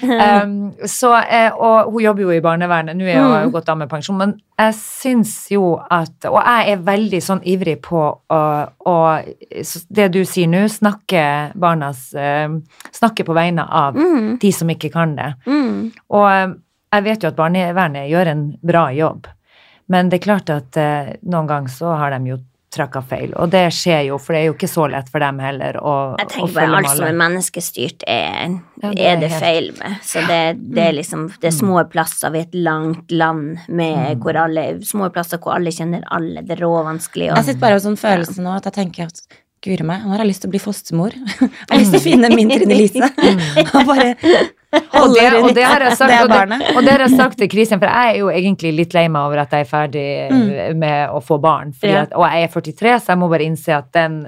Um, så, eh, og hun jobber jo i barnevernet. Nå er hun Mm. gått av med pensjon, men jeg syns jo at Og jeg er veldig sånn ivrig på å, å Det du sier nå, snakke barnas eh, Snakke på vegne av Mm. de som ikke kan det. Mm. Og eh, jeg vet jo at barnevernet gjør en bra jobb, men det er klart at eh, noen ganger så har de jo trakka feil, og det skjer jo, for det er jo ikke så lett for dem heller å, Jeg tenker bare alt som er menneskestyrt, er, Ja, det er det helt- feil med. Så det, det er liksom Det er små plasser ved et langt land med hvor alle Små plasser hvor alle kjenner alle. Det er råvanskelig Og, Jeg sitter bare med sånn følelse nå at jeg tenker at Guri meg, nå har jeg lyst til å bli fostermor. Jeg har lyst til å finne min Trine Lise. Og bare Og det, og det har jeg sagt, og det, og det har jeg sagt til Kristian, for jeg er jo egentlig litt lei meg over at jeg er ferdig mm. med å få barn. At, og jeg er 43, så jeg må bare innse at den,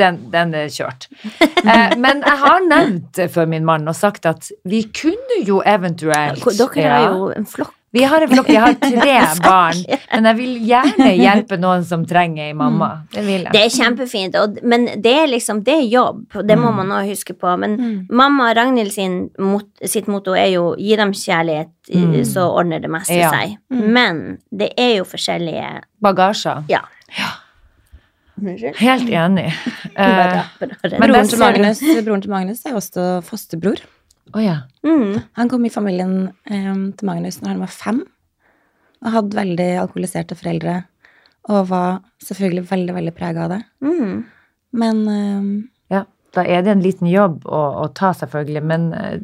den, den er kjørt. Eh, men jeg har nevnt for min mann og sagt at vi kunne jo eventuelt Dere er jo en flokk. Vi har en flokk, jeg har tre barn, men jeg vil gjerne hjelpe noen som trenger ei mamma. Det vil jeg. Det er kjempefint, og, men det er liksom, det er jobb, det må man også huske på. Men Mm. mamma Ragnhild sin, mot, sitt motto er jo 'gi dem kjærlighet, Mm. så ordner det meste Ja. seg'. Mm. Men det er jo forskjellige Bagasjer. Ja. ja. Helt enig. Bare, Eh, bare, Men Broren til, Magnus, broren til Magnus er også fosterbror. Å ja. mm. Han kom i familien um, til Magnus når han var fem, og hadde veldig alkoholiserte foreldre, og var selvfølgelig veldig, veldig prega av det. Mm. Men um, Ja, da er det en liten jobb å, å ta, selvfølgelig, men eh,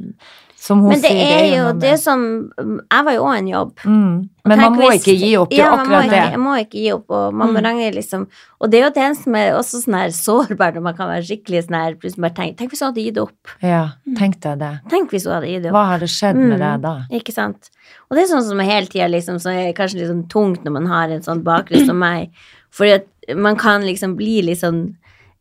som hun Men det sier, er jo det som Jeg var jo òg en jobb. mm. Men man må hvis- ikke gi opp, det ja, akkurat man må det. ikke, man må ikke gi opp, og man må Mm. range liksom Og det er jo det som er også sånn her sårbart, når man kan være skikkelig sånn her plutselig bare tenk, Tenk hvis hun hadde gitt opp. Ja, tenk deg det. Tenk hvis hun hadde gitt opp. Hva hadde skjedd med Mm. deg da? Ikke sant? Og det er sånn som hele tida liksom, så er kanskje litt sånn tungt når man har en sånn bakgrunn som meg, fordi at man kan liksom bli litt sånn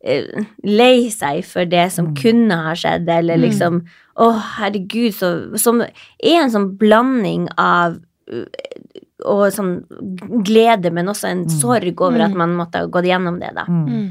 eh, lei seg for det som Mm. kunne ha skjedd, eller Mm. liksom Å, herregud, så Som er en sånn blanding av uh, og sånn glede, men også en Mm. sorg over at Mm. man måtte ha gått gjennom det, da. Mm. mm.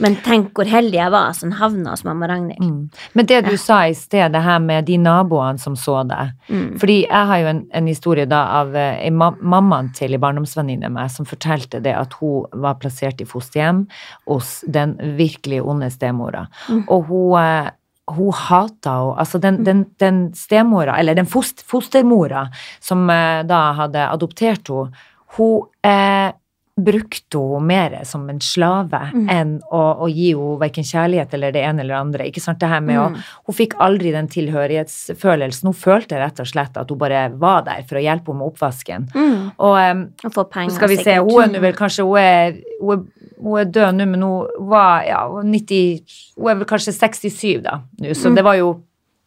Men tenk hvor heldig jeg var som havna hos mamma Ragnhild. Mm. Men det du Ja. sa i sted, det her med de naboene som så deg. Mm. Fordi jeg har jo en, en historie da av eh, mammaen til ei barndomsvenninne meg som fortalte det at hun var plassert i fosterhjem hos den virkelig onde stemora. Mm. Og hun, eh, hun hata henne. Altså den, den, den stemora, eller den fost, fostermora som eh, da hadde adoptert henne, hun eh, brukte hun mer som en slave Mm. enn å, å gi henne verken kjærlighet eller det ene eller det andre. Ikke sant? Det her med å Mm. hun fikk aldri den tilhørighetsfølelsen. Hun følte rett og slett at hun bare var der for å hjelpe henne med oppvasken. Mm. Og um, Og få penger, skal vi se, hun er vel kanskje hun er, hun er, hun er død nå, men hun var ja, er 90, hun er vel kanskje 67 da, nå, så Mm. det var jo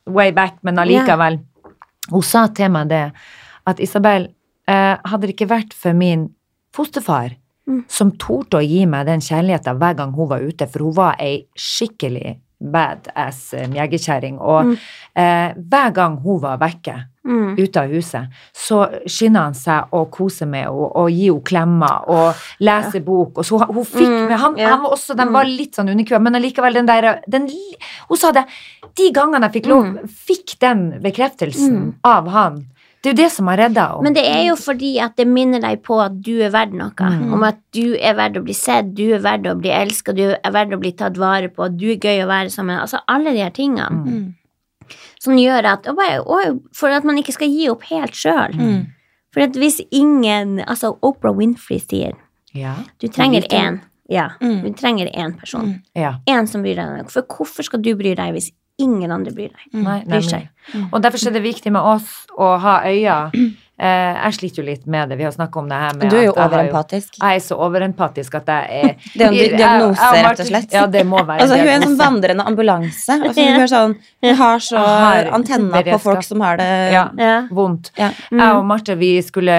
way back, men allikevel. Hun sa til meg det, at Isabel, eh, hadde det ikke vært for min fosterfar, Mm. som torde å gi meg den kjærligheten hver gang hun var ute, for hun var ei skikkelig badass eh, jegerkjerring, og Mm. eh, hver gang hun var vekke, Mm. ute av huset, så skynder han seg å kose med henne og gi henne klemmer og lese bok. Og så hun fikk Mm, med, han, ja. han var også, De Mm. var litt sånn underkua, men allikevel den der den, Hun sa det. De gangene jeg fikk lov, Mm. fikk den bekreftelsen Mm. av han. Det er jo det som har redda henne. Men det er jo fordi at det minner deg på at du er verdt noe. Mm. Om at du er verdt å bli sett, du er verdt å bli elska, du er verdt å bli tatt vare på, du er gøy å være sammen. Altså alle de her tingene Mm. Som gjør at og bare, og For at man ikke skal gi opp helt sjøl. Mm. For at hvis ingen Altså Oprah Winfrey sier Ja. du trenger én. Ja, Mm. du trenger én person. Mm. ja. Én som bryr deg. For hvorfor skal du bry deg hvis ingen andre bryr deg? Mm. Nei, Bryr seg. Mm. Og derfor er det viktig med oss å ha øyne. Eh, jeg sliter jo litt med det. Vi har snakka om det her med Du er jo overempatisk. Jeg er så overempatisk at jeg er Det er en di- Jeg- jeg- diagnose, rett og slett. Ja, det må være Altså, hun er en sånn vandrende ambulanse. Altså, hun, er sånn, hun har så Har antenner på folk som har det Ja. Ja. Vondt. Ja. Mm. Jeg og Marte vi skulle,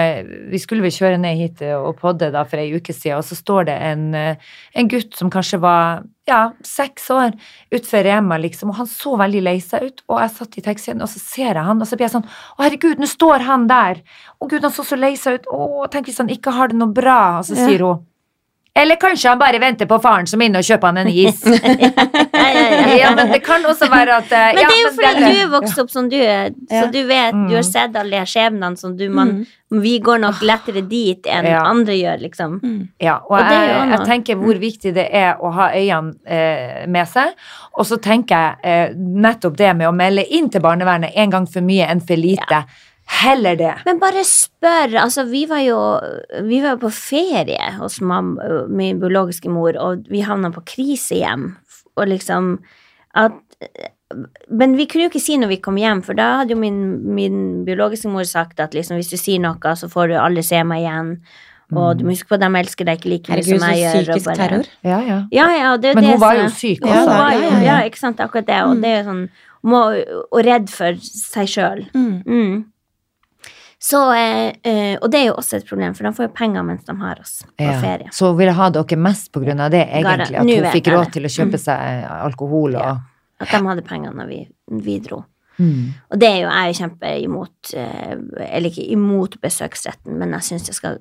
vi skulle kjøre ned hit og podde da for ei uke siden, og så står det en, eh, en gutt som kanskje var ja, seks år utenfor Rema, liksom, og han så veldig lei seg ut, og jeg satt i taxien, og så ser jeg han, og så blir jeg sånn Å, herregud, nå står han der! Å, gud, han så så lei seg ut. Å, tenk hvis han ikke har det noe bra. Og så Ja. sier hun eller kanskje han bare venter på faren som er inne og kjøper han en is. Ja, men det kan også være at uh, Men det er jo fordi det- du er vokst opp som du er, så du vet, du har Mm. sett alle de skjebnene som du man, Mm. Vi går nok lettere dit enn Ja. andre gjør, liksom. Mm. Ja, og, Og jeg, jeg tenker hvor viktig det er å ha øynene eh, med seg. Og så tenker jeg eh, nettopp det med å melde inn til barnevernet en gang for mye enn for lite. Heller det. Men bare spør. Altså, vi var jo vi var på ferie hos mamma, min biologiske mor, og vi havna på krisehjem. Og liksom at Men vi kunne jo ikke si når vi kom hjem, for da hadde jo min, min biologiske mor sagt at liksom, hvis du sier noe, så får du aldri se meg igjen. Og du må huske på at de elsker deg ikke like mye som jeg gjør. og psykisk bare- terror. Ja, ja. Ja, ja, det er Men det hun var jo syk også. Ja, jo, ja, ja. ja, ikke sant, akkurat det. Og Mm. det er jo sånn må, og redd for seg sjøl. Mm. Mm. Så, eh, eh, og det er jo også et problem, for de får jo penger mens de har oss på Ja. ferie. Så hun ville ha dere mest på grunn av det, egentlig. At hun fikk råd til å kjøpe Mm. seg eh, alkohol og Ja. At de hadde penger når vi, vi dro. mm. Og det er jo jeg er jo kjempe imot, eh, eller ikke imot besøksretten, men jeg syns det skal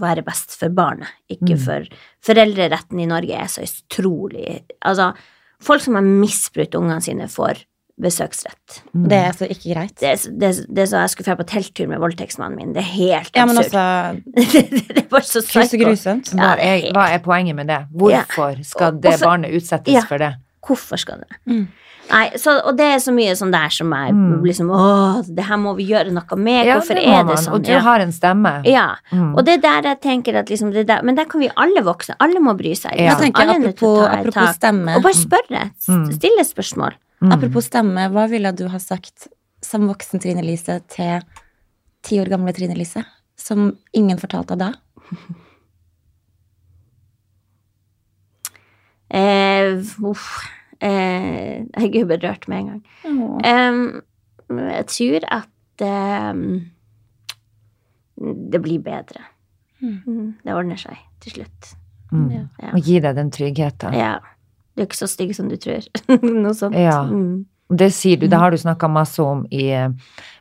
være best for barnet, ikke Mm. for Foreldreretten i Norge er så utrolig Altså, folk som har misbrukt ungene sine, får besøksrett. Mm. Det er så ikke greit. Det, det, det er så jeg skulle dra på telttur med voldtektsmannen min. Det er helt Ja, men absurd. også det er bare så psyko. grusomt. Hva Ja, hva er poenget med det? Hvorfor skal det barnet utsettes Ja. for det? Hvorfor skal du det? Mm. Nei, så, og det er så mye sånn der som er Mm. liksom Åh, det her må vi gjøre noe med. Ja, Hvorfor det er det sånn? Og du Ja. har en stemme. ja. Mm. Og det er der jeg tenker at liksom det der, Men der kan vi alle voksne. Alle må bry seg. Ja. Jeg tenker er å apropos, ta apropos tak. stemme. Og bare spørre. Mm. Stille spørsmål. Mm. Apropos stemme, hva ville du ha sagt som voksen Trine Lise til ti år gamle Trine Lise? Som ingen fortalte da? Eh, uff. Eh, jeg er berørt med en gang. Em, jeg tror at em, det blir bedre. Mm. Mm, Det ordner seg til slutt. Mm. Ja. Og gi deg den tryggheten. ja. Du er ikke så stygg som du tror. Noe sånt. Ja. Mm. Det sier du, det har du snakka masse om i, eh,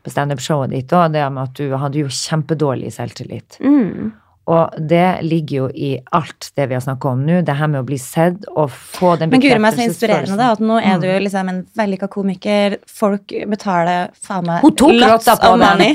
på standup-showet ditt òg, det med at du hadde jo kjempedårlig selvtillit. Mm. Og det ligger jo i alt det vi har snakka om nå, det her med å bli sett og få den Men guri meg så inspirerende, da. At nå er du du liksom en vellykka komiker. Folk betaler faen meg lots of den. money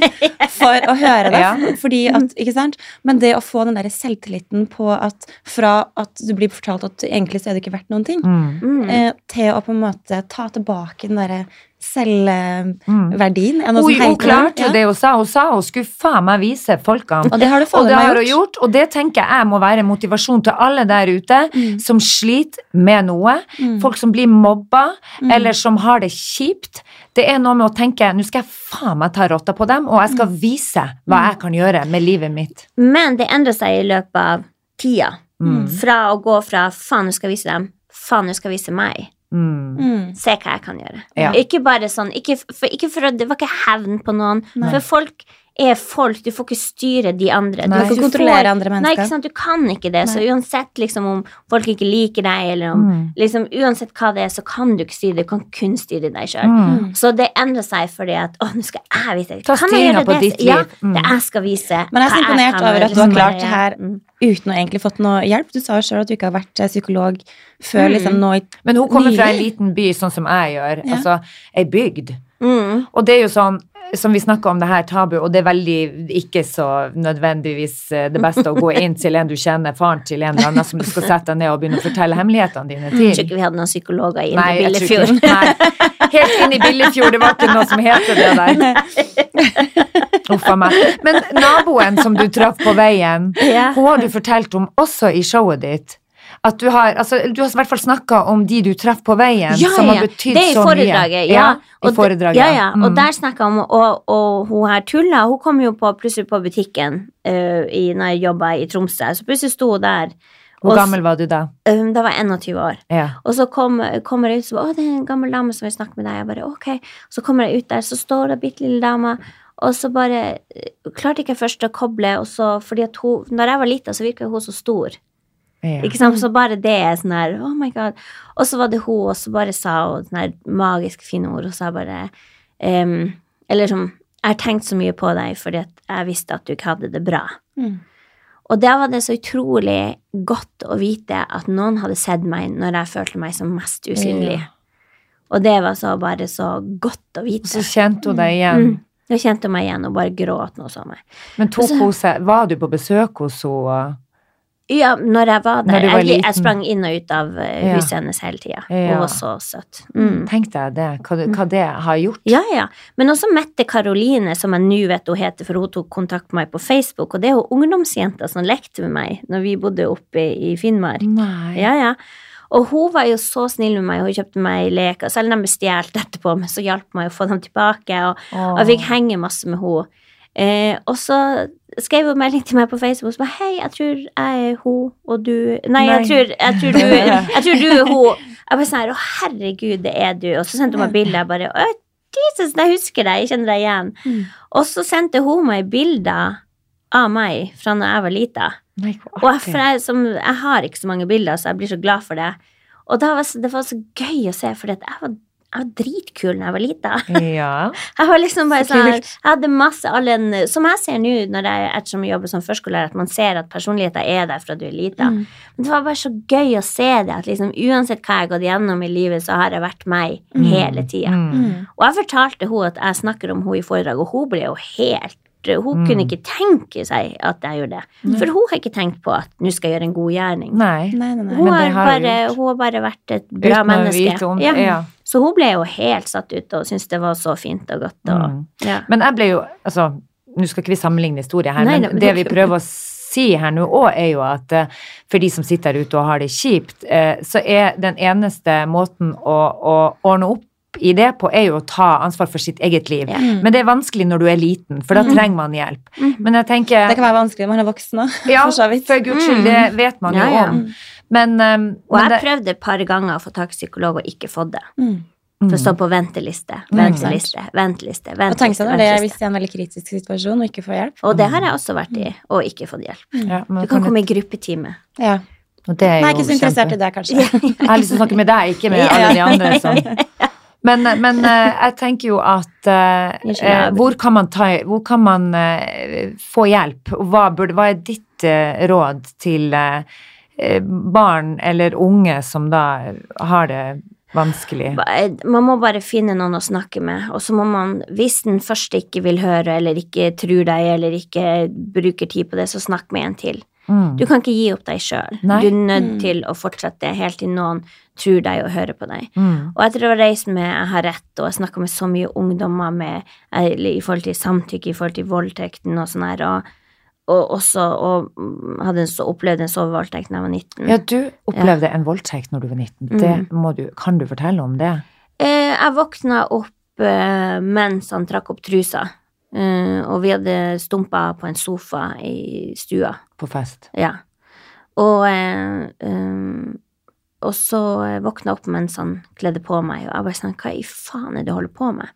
for å høre det. Ja. Fordi at, ikke sant? Men det å få den der selvtilliten på at fra at du blir fortalt at egentlig så er du ikke verdt noen ting, Mm. Mm. eh, til å på en måte ta tilbake den derre selvverdien. Mm. er Hun, hun klarte jo Ja. det hun sa. Hun sa hun skulle faen meg vise folkene. Og det har du Og det har hun gjort. og det tenker jeg må være motivasjon til alle der ute Mm. som sliter med noe. Mm. Folk som blir mobba, Mm. eller som har det kjipt. Det er noe med å tenke nå skal jeg faen meg ta rotta på dem, og jeg skal vise hva jeg kan gjøre med livet mitt. Men det endrer seg i løpet av tida. Mm. Fra å gå fra 'faen, nå skal jeg vise dem', 'faen, nå skal jeg vise meg'. Mm. Mm. Se hva jeg kan gjøre. Ja. Ikke bare sånn ikke for, ikke for Det var ikke hevn på noen. Nei. For folk er folk. Du får ikke styre de andre. Nei. Du får kontrollere andre Nei, mennesker. ikke sant? Du kan ikke det. Så uansett liksom om folk ikke liker deg, eller om Mm. liksom, Uansett hva det er, så kan du ikke styre det. Du kan kun styre deg sjøl. Mm. Så det endrer seg fordi at å, nå skal jeg vise Ta Kan jeg styringa gjøre på det? ditt Ja, liv. Mm. det jeg skal vise. Men jeg er så imponert over at du har klart det her Mm. uten å egentlig fått noe hjelp. Du sa jo sjøl at du ikke har vært eh, psykolog før Mm. liksom nå i Men hun kommer fra en liten by, sånn som jeg gjør. Ja. Altså ei bygd. Mm. Og det er jo sånn som vi snakker om det her tabu, og det er veldig ikke så nødvendigvis eh, det beste å gå inn til en du kjenner, faren til en eller annen som du skal sette deg ned og begynne å fortelle hemmelighetene dine til. Jeg tror ikke vi hadde noen psykologer i Nei, Indre Billefjord. Nei, helt inn i Billefjord, det var ikke noe som heter det der. Uff a meg. Men naboen som du traff på veien, Ja. hun har du fortalt om også i showet ditt. At du har, altså, du har i hvert fall snakka om de du traff på veien, Ja, som har betydd så mye. ja. i foredraget. Ja, ja. Og Mm. der snakka om og, og hun her Tulla, hun kom jo på, plutselig på butikken uh, i, når jeg jobba i Tromsø. Så plutselig sto hun der. Hvor gammel var du da? um, da var jeg 21 år. Ja. Og så kom, kommer jeg ut og sier å, det er en gammel dame som vil snakke med deg. Jeg bare, ok. Så kommer jeg ut der, så står det bitte lille dama. Og så bare eh, klarte ikke jeg først å koble, og så, fordi at hun, når jeg var lita, så virka hun så stor. Ja. Ikke sant? Så bare det er sånn her Oh my god. Og så var det hun, og så bare sa hun sånne her magisk fine ord, og sa bare um, Eller som Jeg har tenkt så mye på deg fordi at jeg visste at du ikke hadde det bra. Mm. Og da var det så utrolig godt å vite at noen hadde sett meg når jeg følte meg som mest usynlig. Ja. Og det var så bare så godt å vite. Og så kjente hun deg igjen. Mm. Da kjente hun meg igjen og bare gråt noe som. Men tok hun seg Var du på besøk hos henne? Ja, når jeg var der. Var jeg, jeg sprang inn og ut av huset Ja. hennes hele tida. Ja. Hun var så søt. Mm. Tenk deg det, hva, det- hva det har gjort. Ja, ja. Men også Mette Karoline, som jeg nå vet hun heter, for hun tok kontakt med meg på Facebook. Og det er hun ungdomsjenta som lekte med meg når vi bodde oppe i Finnmark. Nei. Ja, ja. Og hun var jo så snill med meg, hun kjøpte meg leker. Selv om de ble stjålet etterpå, men så hjalp meg å få dem tilbake. Og, og jeg fikk henge masse med henne. Eh, og så skrev hun melding til meg på Facebook og sa hei, jeg tror jeg er hun, og du Nei, Nei. Jeg, tror, jeg, tror du, jeg tror du er hun. Jeg bare sånn her, å herregud, det er du. Og så sendte hun meg bilde. Jeg bare, å Jesus, jeg husker deg, jeg kjenner deg igjen. Mm. Og så sendte hun meg bilder av meg fra da jeg var lita. Og jeg, som, jeg har ikke så mange bilder, så jeg blir så glad for det. Og var, det var så gøy å se, for jeg var, jeg var dritkul da jeg var lita. Ja. Jeg var liksom bare sånn. Jeg hadde masse alle en, Som jeg ser nå, når jeg, ettersom jeg jobber som førskolelærer, at man ser at personligheten er der fra du er lita. Mm. Men det var bare så gøy å se det, at liksom uansett hva jeg har gått gjennom i livet, så har jeg vært meg Mm. hele tida. Mm. Mm. Og jeg fortalte henne at jeg snakker om henne i foredrag, og hun ble jo helt Hun Mm. kunne ikke tenke seg at jeg gjorde det. For hun har ikke tenkt på at nå skal jeg gjøre en god gjerning. Nei. Nei, nei, nei. Hun har, har bare, hun har bare vært et bra Uten å menneske. vite om Ja. ja. Så hun ble jo helt satt ut og syntes det var så fint og godt. Og, Mm. ja. Men jeg ble jo Altså, nå skal ikke vi sammenligne historier her, Nei, men det det- vi prøver å si her nå òg, er jo at eh, for de som sitter der ute og har det kjipt, eh, så er den eneste måten å, å ordne opp i det på, er jo å ta ansvar for sitt eget liv. Ja. Mm. Men det er vanskelig når du er liten, for da trenger man hjelp. Mhm. Men jeg tenker Det kan være vanskelig når man er voksen òg, Ja, for så vidt. for guds skyld, det vet man jo Ja, ja. om. Men, um, Og men jeg det, prøvde et par ganger å få tak i psykolog og ikke fått det. Mm. For å stå mm, på venteliste, Mm. venteliste, venteliste. Og tenk venteliste, deg det er venteliste. hvis det er en veldig kritisk situasjon og ikke får hjelp. Og det har jeg også vært i, og ikke fått hjelp. ja, Du kan kan komme i gruppetime. Ja. og det er Nei, ikke så interessert kjempe- i det, kanskje. Jeg har lyst til å snakke med deg, ikke med alle de andre. Sånn. Men, men eh, jeg tenker jo at eh, eh, hvor kan man, ta, hvor kan man eh, få hjelp? Hva, burde, hva er ditt eh, råd til eh, eh, barn eller unge som da har det vanskelig? Man må bare finne noen å snakke med, og så må man, hvis den første ikke vil høre, eller ikke tror deg, eller ikke bruker tid på det, så snakk med en til. Mm. Du kan ikke gi opp deg sjøl. Du er nødt Mm. til å fortsette helt til noen tror deg og hører på deg. Mm. Og etter å ha reist med Jeg har rett, og jeg snakka med så mye ungdommer med, eh, i forhold til samtykke, i forhold til voldtekten og sånn her, og, og også og mm, hadde en så, opplevd en sovevoldtekt da jeg var 19. Ja, du opplevde en voldtekt når du var 19. Mm. Det må du, kan du fortelle om det? Eh, jeg våkna opp eh, mens han trakk opp trusa, eh, og vi hadde stumpa på en sofa i stua. På fest? Ja. Og, eh, eh, og så våkna jeg opp mens han kledde på meg, og jeg bare sånn, hva i faen er det du holder på med?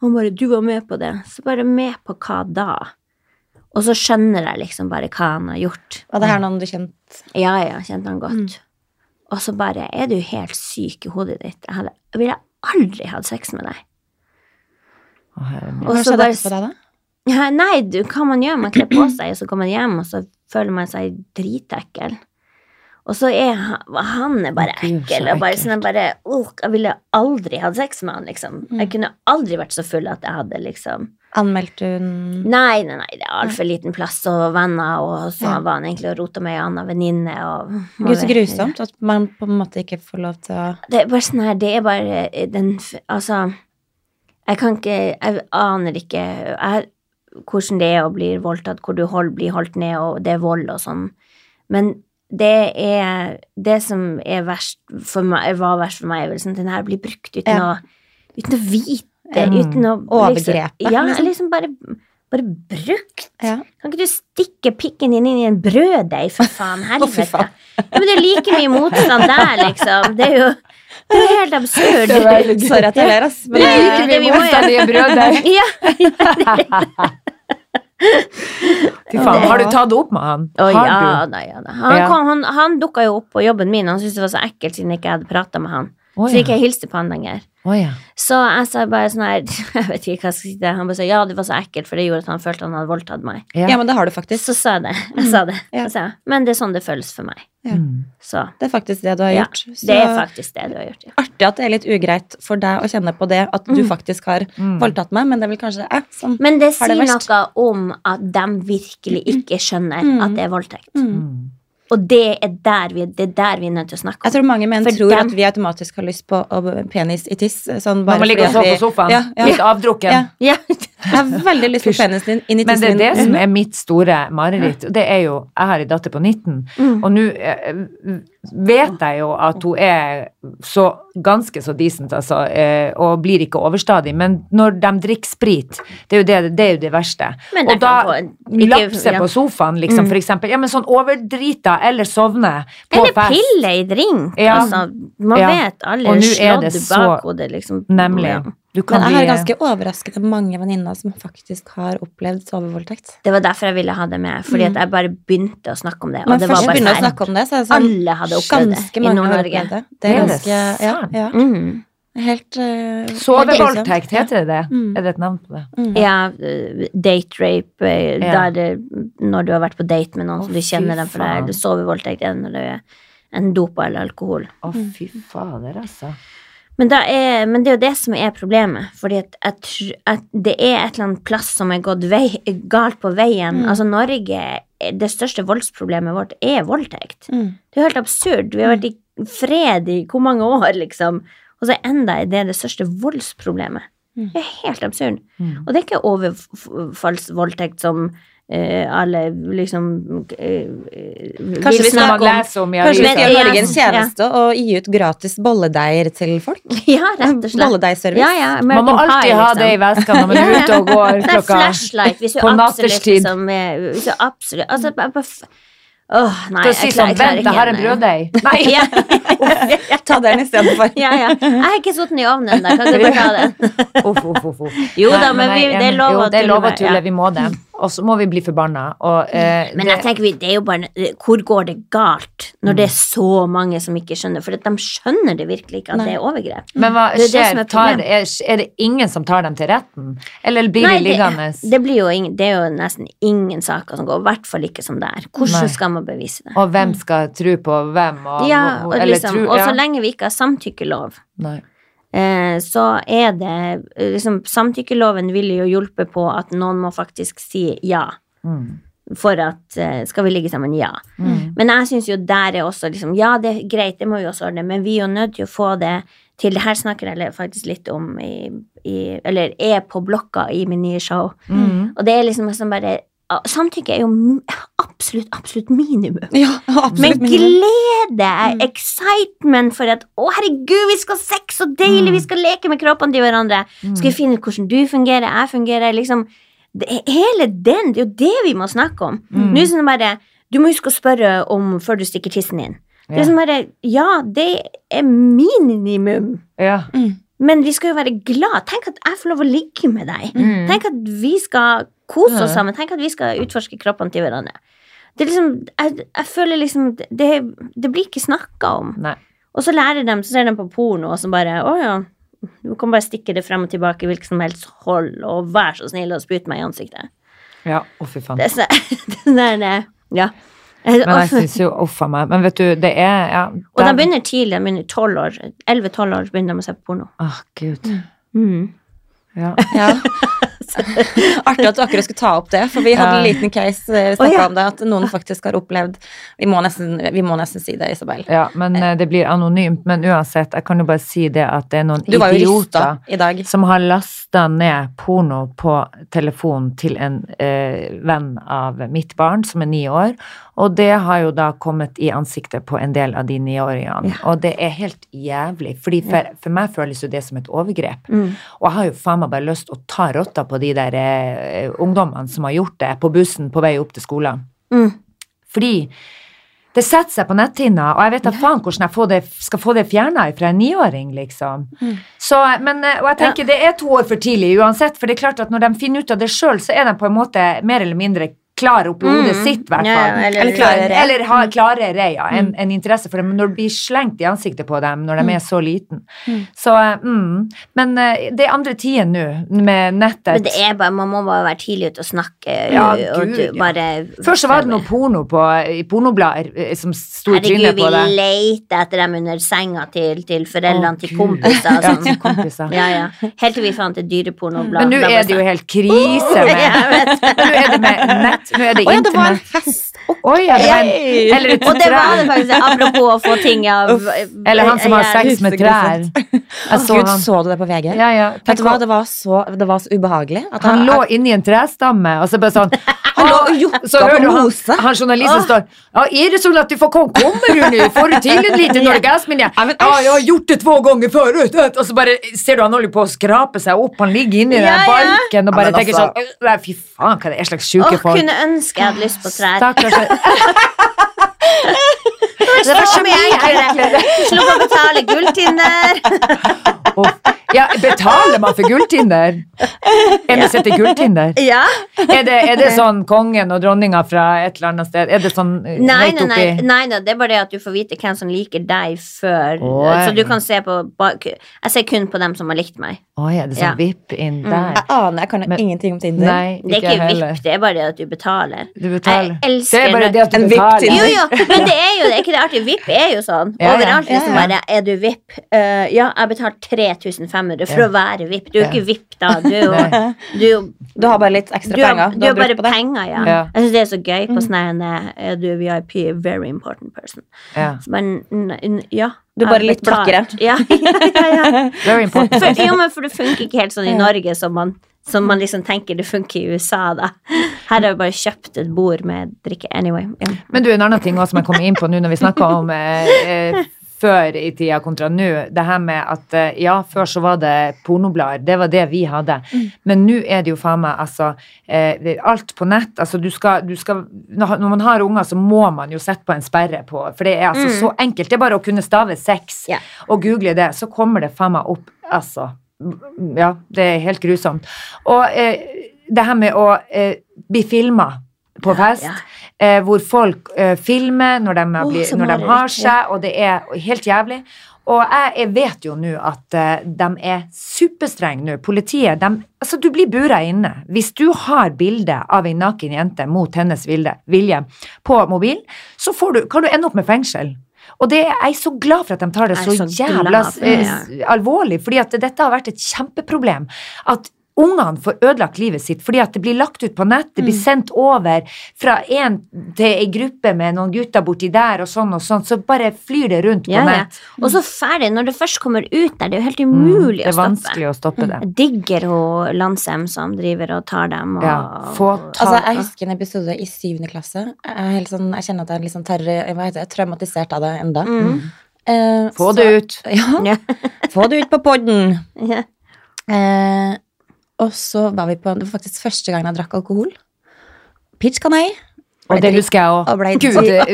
Og han bare, du var med på det. Så bare med på hva da? Og så skjønner jeg liksom bare hva han har gjort. Og det her noen du kjente Ja, ja, kjente han godt. Mm. Og så bare, er du helt syk i hodet ditt? Jeg hadde, jeg ville aldri hatt sex med deg. Min. Og så bare- etterpå deg, da? Ja, nei, du, hva man gjør, man kler på seg, og så kommer man hjem, og så føler man seg dritekkel. Og så er han, han er bare ekkel, og bare sånn, sånn bare uh, Jeg ville aldri hatt sex med han, liksom. Mm. Jeg kunne aldri vært så full at jeg hadde liksom Anmeldte hun Nei, nei, nei, det er altfor liten plass og venner, og så Ja. var han egentlig og rota med ei anna venninne, og Gud, så grusomt at man på en måte ikke får lov til å Det er bare sånn her, det er bare eh, den Altså, jeg kan ikke Jeg aner ikke jeg, hvordan det er å bli voldtatt, hvor du hold, blir holdt ned, og det er vold og sånn. Men det er Det som er verst for meg, var verst for meg, er vel sånn at den her blir brukt uten, Ja. å, uten å vite, Mm. uten å Overgrepet, Liksom, ja, liksom. liksom bare, bare brukt. Ja. Kan ikke du stikke pikken din inn i en brøddeig, for faen? Helvete. oh, faen. Ja, men det er like mye motstand der, liksom. Det er jo det er helt absurd. Det. Sorry at jeg ler, ass. Men Det er det, det vi mye motstand i en brøddeig. Ja. Fy faen, har du tatt det opp med han? Å, ja, da, ja, da. Han, kom, han, han dukka jo opp på jobben min, han syntes det var så ekkelt siden jeg ikke hadde prata med han. Å, Så ikke jeg hilste på han lenger. Oh, ja. Så jeg sa bare sånn her Jeg vet ikke hva jeg skal si til. Han bare sa ja, det var så ekkelt, for det gjorde at han følte han hadde voldtatt meg. Ja. ja, men det har du faktisk. Så sa jeg det. Jeg sa det. Mm. Jeg sa, men det er sånn det føles for meg. Ja. Mm. Så Det er faktisk det du har gjort. Så det er faktisk det du har gjort, ja. artig at det er litt ugreit for deg å kjenne på det, at du Mm. faktisk har Mm. voldtatt meg, men det er vel kanskje jeg som Men det Har det sier noe om at de virkelig ikke skjønner Mm. at det er voldtekt. mm. Og det er der vi, det er der vi er nødt til å snakke om. Jeg tror mange menn For tror dem- at vi automatisk har lyst på penis i tiss. Sånn Man må ligge og sove på sofaen. Ja, ja. Litt avdrukken. Ja. Ja. Jeg har veldig lyst på penisen din inn i Men det er det min. som er mitt store mareritt. Det er jo Jeg har en datter på 19, Mm. og nå eh, vet jeg jo at hun er så ganske så decent, altså, eh, og blir ikke overstadig. Men når de drikker sprit, det er jo det, det, er jo det verste. Og da lapse ja. på sofaen, liksom, Mm. for eksempel. Ja, men sånn overdrita eller sovne på Eller fest. pille i drink. Ja. Altså, man Ja. vet alle slått i bakhodet, liksom. Nemlig. Du kan Men jeg har ganske ganske overraskende mange venninner som faktisk har opplevd sovevoldtekt. Det var derfor jeg ville ha det med, fordi at jeg bare begynte å snakke om det. Og Men det først var bare å snakke om det, så er det sånn alle hadde opplevd det i Nord-Norge. det. Det er ganske Ja. ja. Mm. Helt uh, Sovevoldtekt, heter det det? Mm. Er det et navn på det? Mm. Ja, eh, date rape, eh, Ja. der det, når du har vært på date med noen oh, som du kjenner dem for deg, faen. eller sovevoldtekt er når det er en dopa eller alkohol. Å, oh, fy fader, altså. Men, da er, men det er jo det som er problemet, fordi at, det er et eller annet plass som er gått vei, galt på veien. Mm. Altså Norge, det største voldsproblemet vårt er voldtekt. Mm. Det er jo helt absurd. Vi har vært i fred i hvor mange år, liksom. Og så enda er det det største voldsproblemet. Mm. Det er helt absurd. Mm. Og det er ikke overfallsvoldtekt som alle liksom eh, Kanskje vi skal om. lese om ja, Kanskje vi skal gjøre Ja. Norge en tjeneste og gi ut gratis bolledeiger til folk? Ja, rett og slett. Bolledeigservice. Ja, ja, Man må alltid Pie, ha liksom. det i veska når man er ute og går klokka på natterstid. liksom er- Hvis du absolutt Altså, f- Åh, nei, jeg, si jeg sånn klarer- jeg klarer Vent, jeg har en ikke brøddeig. Nei. Ja. Ta den istedenfor. ja, ja. Jeg har ikke satt den i ovnen ennå, kan du bare ta den? Uff, uff, uff, uff. Jo Nei, da, men vi, det er lov jo, å det er lov å tulle. Vi må det. Og så må vi bli forbanna. Og, eh, Men det, jeg tenker vi, det er jo bare Hvor går det galt når Mm. det er så mange som ikke skjønner? For de skjønner det virkelig ikke at Nei. det er overgrep. men hva Det er det skjer? som er Tar, er, er det ingen som tar dem til retten? Eller blir Nei, de liggende? det, det, jo ingen, det er jo nesten ingen saker som går, i hvert fall ikke som det er. Hvordan Nei. skal man bevise det? Og hvem skal tro på hvem? Og, Ja, og, eller liksom, ja. og så lenge vi ikke har samtykkelov, Nei. Eh, så er det eh, liksom, Samtykkeloven ville jo hjulpet på at noen må faktisk si ja. Mm. For at eh, Skal vi ligge sammen? Ja. Mm. Men jeg syns jo der er også liksom Ja, det er greit, det må vi også ordne, men vi er jo nødt til å få det til Det her snakker jeg faktisk litt om i, i Eller er på blokka i min nye show. Mm. Og det er liksom sånn bare Samtykke er jo absolutt, absolutt minimum. Ja, absolutt. Men minimum. glede, Mm. excitement for at å herregud, vi skal ha sex, så deilig, Mm. vi skal leke med kroppene til hverandre. Skal vi finne ut hvordan du fungerer, jeg fungerer, liksom. Det er hele den, det er jo det vi må snakke om. Mm. Nå er det sånn bare, du må huske å spørre om før du stikker tissen din. Det er Ja. sånn bare, ja, det er minimum. Ja. Mm. Men vi skal jo være glad. Tenk at jeg får lov å ligge med deg. Mm. Tenk at vi skal kose oss sammen. Tenk at vi skal utforske kroppene til hverandre. Det er liksom, jeg, jeg føler liksom det, det blir ikke snakka om. Nei. Og så lærer de, så ser de på porno, og så bare Å ja, du kan bare stikke det frem og tilbake i hvilket som helst hold, og vær så snill og sprut meg i ansiktet. Ja, å fy faen. Det er det det- ja. Men jeg syns jo uff a meg. Men vet du, det er ja, og de begynner tidlig, de begynner 12 år. 11-12 år begynner de å se på porno. Åh, gud. Mm. Ja. Ja. Artig at du akkurat skulle ta opp det, for vi hadde en liten case vi snakka oh, ja. om det, at noen faktisk har opplevd Vi må nesten, vi må nesten si det, Isabel. ja, men eh, det blir anonymt. Men uansett, jeg kan jo bare si det at det er noen idioter i dag. som har lasta ned porno på telefonen til en eh, venn av mitt barn, som er ni år. Og det har jo da kommet i ansiktet på en del av de niåringene. Og det er helt jævlig. fordi for, for meg føles jo det som et overgrep. Mm. Og jeg har jo faen meg bare lyst å ta rotta på de der eh, ungdommene som har gjort det på bussen på vei opp til skolen. Mm. Fordi det setter seg på netthinna, og jeg vet da faen hvordan jeg det, skal få det fjerna fra en niåring, liksom. Mm. Så, men, eh, og jeg tenker det er to år for tidlig uansett, for det er klart at når de finner ut av det sjøl, så er de på en måte mer eller mindre klar oppi hodet Mm. sitt, i hvert fall. eller- Eller klarere. Eller klarere, ja, en, en interesse for det. Men når det blir slengt i ansiktet på dem når de er så liten Mm. Så, eh, mm. Men eh, det er andre tider nå, med nettet. Men det er bare, man må bare være tidlig ute og snakke. Ja, og Gud, du bare Først så var det noe porno på, i pornoblader eh, som sto i Herregud, trynet vi på det. leter etter dem under senga til, til foreldrene oh, til kompiser. Ja, Som, til kompiser. ja, ja. Helt til vi fant et dyrepornoblad. Men nå er det jo helt krise med oh. Nå er det med nett, nå er det Å ja, det var en internett. hest! Oi, ja, det var en, eller et Og det var det faktisk, apropos å få ting av Eller han som har sex med trær. Jeg så Gud, han. så du det på VG? Ja, ja. Vet du hva, det var så, det var så ubehagelig. At Han lå inni en trestamme, og så bare sånn Han lå og jokka på du han, mose. han journalisten Åh. står Ja, er det sånn at du får komme? Kommer du nå? Får du til en liten orgasme? Ja, men ja, jeg har gjort det to ganger før. Og så bare ser du han holder på å skrape seg opp. Han ligger inni Ja, den balken og bare Ja, tenker altså- sånn «Øh, Nei, fy faen, hva er det slags Åh, sjuke folk? kunne ønske jeg hadde lyst på trær. Stakkars Det var så mye enklere. enklere. Å betale gulltinner. Oh. Ja, betaler man for gulltinner? Er det sett i gulltinder? Ja. Er det, er det sånn kongen og dronninga fra et eller annet sted? Er det sånn eh, Nei, høyt nei, nei, nei, nei, det er bare det at du får vite hvem som liker deg før. Oi. Så du kan se på Jeg ser kun på dem som har likt meg. Oi, er det sånn Ja. vipp inn Mm. der? Jeg aner, jeg kan Men- ingenting om Tinder. Nei, Det er ikke heller. vipp, det er bare det at du betaler. Du betaler. Jeg elsker det er bare det at du En betaler. Jo, jo, men det er jo det. Er ikke det artig? VIP er jo sånn. Ja, ja. Overalt liksom bare Er du VIP? Uh, ja, jeg betaler 3500 for å være VIP. Du er jo ikke VIP da. Du jo, du, Du har bare litt ekstra du, har, penger. du har bare penger, ja. Jeg syns det er så gøy på sånn her eh, Du er VIP, very important person. Så bare, n- n- ja. Du er bare litt blakkere. Ja, ja, ja, ja. Very important. For, jo, men for det funker ikke helt sånn i Norge som man, som man liksom tenker det funker i USA, da. Her har vi bare kjøpt et bord med drikke. Anyway. Ja. Men du, en annen ting også som jeg kommer inn på nå når vi snakker om eh, eh, før i tida kontra nå. Det her med at eh, ja, før så var det pornoblader. Det var det vi hadde. Men nå er det jo faen meg altså eh, alt på nett. Altså du skal, du skal Når man har unger, så må man jo sette på en sperre på. For det er altså så enkelt. Det er bare å kunne stave sex yeah. og google det, så kommer det faen meg opp. Altså. Ja, det er helt grusomt. Og eh, det her med å eh, bli filma på fest, Ja, ja. Eh, hvor folk eh, filmer når de, har blir, når de har seg, og det er helt jævlig. Og jeg, jeg vet jo nå at eh, de er superstrenge nå. Politiet, de, altså du blir bura inne. Hvis du har bilde av en naken jente mot hennes vilje, på mobil, så får du, kan du ende opp med fengsel. Og det jeg er så glad for at de tar det så, så jævla for det, ja. alvorlig, fordi at dette har vært et kjempeproblem. At ungene får ødelagt livet sitt fordi at det blir lagt ut på nett, det Mm. blir sendt over fra en til ei gruppe med noen gutter borti der og sånn og sånn, så bare flyr det rundt på Ja, ja. nett. Og så ferdig. Når det først kommer ut der, det er jo helt umulig Mm, stoppe det er å stoppe. vanskelig å stoppe det. Jeg digger hun Landsem som driver og tar dem. Og, Ja, få ta Altså, jeg husker en episode i syvende klasse. Jeg, er helt sånn, jeg kjenner at jeg er litt sånn terror, hva heter det, traumatisert av det enda. Mm. Eh, Få så- det ut. Ja, Ja. få det ut på podden. Ja. Eh, og så var vi på Det var faktisk første gang jeg drakk alkohol. Pitch canai. Og det husker jeg òg. Og blei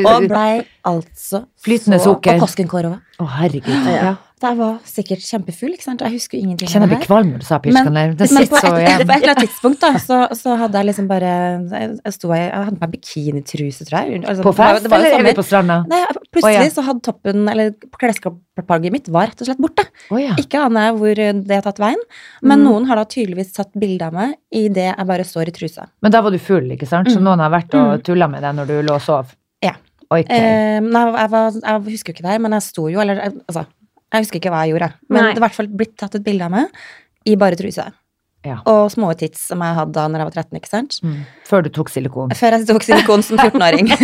og ble altså Flytende så- sukker. Og Koskenkorva. Å, herregud. Ja. Jeg var sikkert kjempefull, ikke sant. Jeg husker jo ingenting Jeg kjenner jeg blir kvalm når du sa pitsjkanel. Det sitter så igjen. på et eller annet tidspunkt da, så, så hadde jeg liksom bare Jeg, jeg, sto, jeg hadde på meg bikinitruse, tror jeg. Altså, På det var- det var eller er vi på stranda? Nei, plutselig oh, ja. så hadde toppen, eller klesplagget mitt, var rett og slett borte. Oh, ja. Ikke aner jeg hvor det har tatt veien, men Mm. noen har da tydeligvis tatt bilde av meg i det jeg bare står i trusa. Men da var du full, ikke sant? Så Mm. noen har vært og tulla med deg når du lå og sov? Ja. Ok. Eh, nei, jeg, var, jeg husker jo ikke det her, men jeg sto jo, eller altså Jeg husker ikke hva jeg gjorde, men Nei. det er i hvert fall blitt tatt et bilde av meg i bare truse. Ja. Og små tits som jeg hadde da når jeg var 13, ikke sant? Mm. Før du tok silikon. Før jeg tok silikon som 14-åring.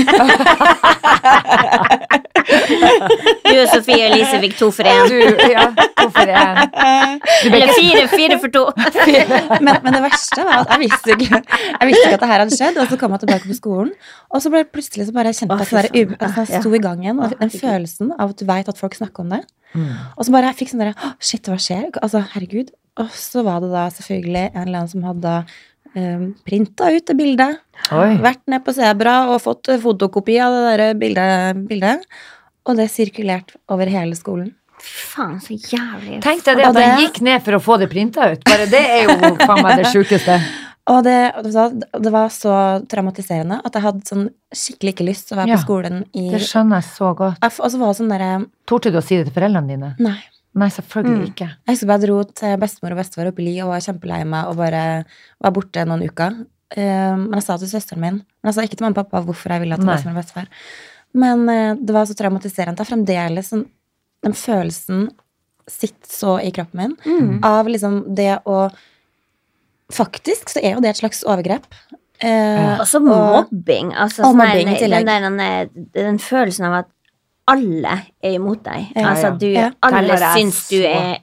Du og Sofie Elise fikk to for én. Ja, to for én. Eller fire, fire for to. men, men det verste var at jeg visste ikke, jeg visste ikke at det her hadde skjedd, og så kom jeg tilbake på skolen, og så ble plutselig så bare kjente jeg at jeg sto i gang igjen, og den følelsen av at du vet at folk snakker om det. Mm. Og så bare jeg fikk sånn derre Shit, hva skjer? Altså, herregud. Og så var det da selvfølgelig en eller annen som hadde um, printa ut det bildet. Oi. Vært ned på Sebra og fått eh, fotokopi av det der bildet, bildet. Og det sirkulerte over hele skolen. Faen, så jævlig. Tenk deg det at han gikk ned for å få det printa ut. Bare det er jo faen meg det sjukeste. Og det, det var så traumatiserende at jeg hadde sånn skikkelig ikke lyst til å være Ja, på skolen i Det skjønner jeg så godt. Og så var det sånn derre Torde du å si det til foreldrene dine? Nei. Nei, selvfølgelig Mm. ikke. Jeg husker bare jeg dro til bestemor og bestefar oppe i Li og var kjempelei meg og bare var borte noen uker. Eh, men jeg sa til søsteren min Men jeg sa ikke til mamma og pappa hvorfor jeg ville til Nei. bestemor og bestefar. Men eh, det var så traumatiserende. Det er fremdeles sånn Den følelsen sitter så i kroppen min Mm. av liksom det å Faktisk så er jo det et slags overgrep. Eh, Og så mobbing. Altså, Og sånn mobbing i tillegg. den, den, den, den følelsen av at alle er imot deg. Ja, altså, du, Ja. alle ja. syns du er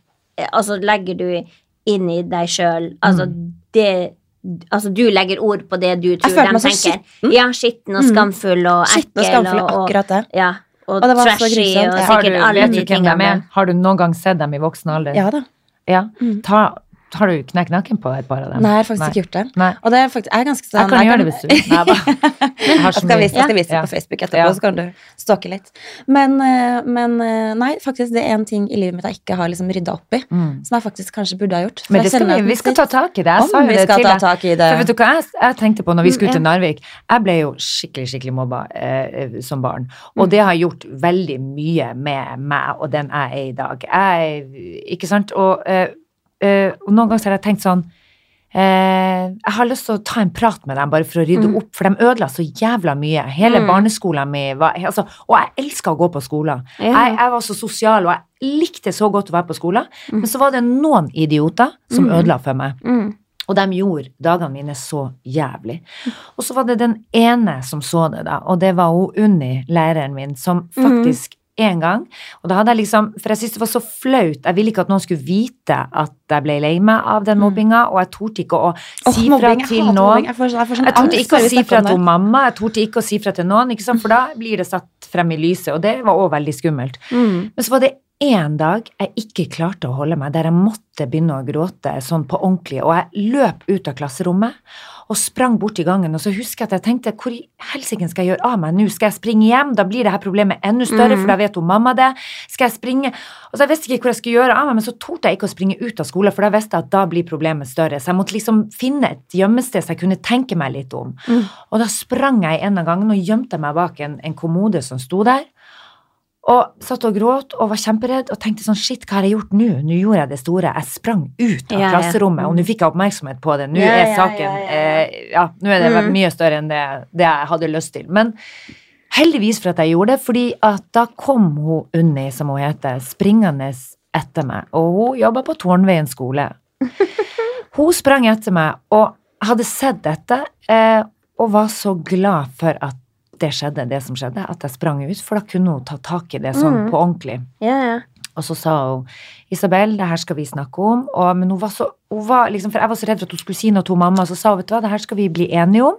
Altså, legger du inn i deg sjøl Altså, Mm. det Altså, du legger ord på det du tror følte de tenker. skitten. Ja, skitten og Mm. skamfull og Skitten og ekkel skamfull, og, og, akkurat det. ja, og, Og det var så trashy grusomt, og. Har du, sikkert alle vet du de hvem de tingene. er? Har du noen gang sett dem i voksen alder? Ja da. Ja. Mm. Ta, har du knekt nakken på et par av dem? Nei, jeg har faktisk ikke gjort det. Nei. Og det er faktisk, jeg er ganske sånn Jeg kan gjøre det hvis du Nei. Jeg Jeg skal vise, jeg skal vise det på Facebook etterpå, Ja. så kan du stalke litt. Men, eh, men eh, nei, faktisk det er en ting i livet mitt jeg ikke har liksom rydda opp i. Mm. Som jeg faktisk kanskje burde ha gjort. For Men det skal vi, vi skal ta tak i det. Jeg sa jo det til deg. For vet du hva jeg, jeg tenkte på når vi skulle Mm, til Narvik? Jeg ble jo skikkelig skikkelig mobba eh, som barn. Og Mm. det har gjort veldig mye med meg og den jeg er i dag. Jeg, ikke sant? Og, eh, eh, og noen ganger har jeg tenkt sånn eh, Jeg har lyst til å ta en prat med dem bare for å rydde Mm. opp, for de ødela så jævla mye. Hele Mm. barneskolen min var altså, Og jeg elska å gå på skolen. Ja. Jeg, jeg var så sosial, og jeg likte så godt å være på skolen. Mm. Men så var det noen idioter som Mm. ødela for meg. Mm. Og de gjorde dagene mine så jævlig. Og så var det den ene som så det, da, og det var hun Unni, læreren min, som faktisk en gang Og da hadde jeg liksom For jeg syntes det var så flaut. Jeg ville ikke at noen skulle vite at jeg ble lei meg av den mobbinga, og jeg torde ikke å si fra mobbing, til noen. Jeg får, jeg får sånn Jeg torde ikke å si fra til mamma, jeg torde ikke å si fra til noen, ikke sant? for da blir det satt frem i lyset, og det var òg veldig skummelt. Mm. Men så var det én dag jeg ikke klarte å holde meg, der jeg måtte begynne å gråte sånn på ordentlig, og jeg løp ut av klasserommet og sprang bort i gangen, og så husker jeg at jeg tenkte hvor i helsike skal jeg gjøre av meg nå? Skal jeg springe hjem? Da blir det her problemet enda større, Mm. for da vet hun mamma det. Skal jeg springe? Og så jeg visste ikke hvor jeg skulle gjøre av meg, men så torde jeg ikke å springe ut av skolen, for da visste jeg at da blir problemet større. Så jeg måtte liksom finne et gjemmested så jeg kunne tenke meg litt om. Mm. Og da sprang jeg en av gangene og gjemte meg bak en, en kommode som sto der. Og satt og gråt og var kjemperedd og tenkte sånn shit, hva har jeg gjort nå? Nå gjorde jeg det store. Jeg sprang ut av Ja, ja. klasserommet, og nå fikk jeg oppmerksomhet på det. Nå Ja, er saken ja, ja, ja. eh, Ja, nå er det Mm. mye større enn det, det jeg hadde lyst til. Men heldigvis for at jeg gjorde det, fordi at da kom hun Unni, som hun heter, springende etter meg, og hun jobba på Tårnveien skole. Hun sprang etter meg og hadde sett dette, eh, og var så glad for at det skjedde, det som skjedde, at jeg sprang ut, for da kunne hun ta tak i det sånn Mm. på ordentlig. Yeah, yeah. Og så sa hun Isabel, det her skal vi snakke om. Og, men hun var så hun var liksom, For jeg var så redd for at hun skulle si noe til mamma, så sa hun vet du hva, det her skal vi bli enige om.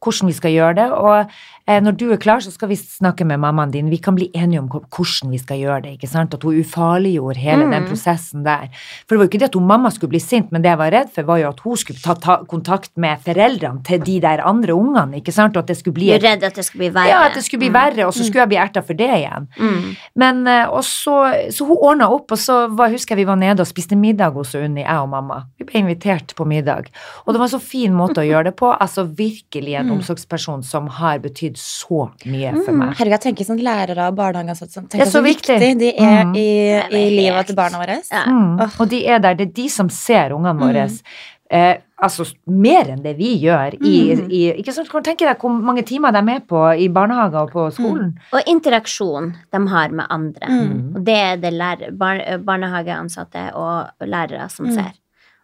Hvordan vi skal gjøre det. Og når du er klar, så skal vi snakke med mammaen din. Vi kan bli enige om hvordan vi skal gjøre det. ikke sant? At hun ufarliggjorde hele den Mm. prosessen der. For det var jo ikke det at hun mamma skulle bli sint, men det jeg var redd for, var jo at hun skulle ta, ta kontakt med foreldrene til de der andre ungene. ikke sant? Og at det skulle bli Du er redd at det skulle bli verre? ja, at det skulle bli verre, og så skulle jeg bli erta for det igjen. Mm. Men, eh, og så, så hun ordna opp, og så var, husker jeg vi var nede og spiste middag hos Unni, jeg og mamma. Vi ble invitert på middag. Og det var en så fin måte å gjøre det på. Altså virkelig en Mm. omsorgsperson som har betydd så mye for Mm. meg. Herregud, jeg tenker sånn lærere og barnehageansatte sånn, Det er så så viktig viktig. de er Mm. i, er i livet til barna våre. Ja. Mm. Og de er der. Det er de som ser ungene Mm. våre. Eh, altså mer enn det vi gjør i, Mm. i ikke sant? Kan du tenke deg hvor mange timer de er med på i barnehager og på skolen? Og interaksjon de har med andre. Mm. Og det er det lærer, bar, barnehageansatte og lærere som Mm. ser.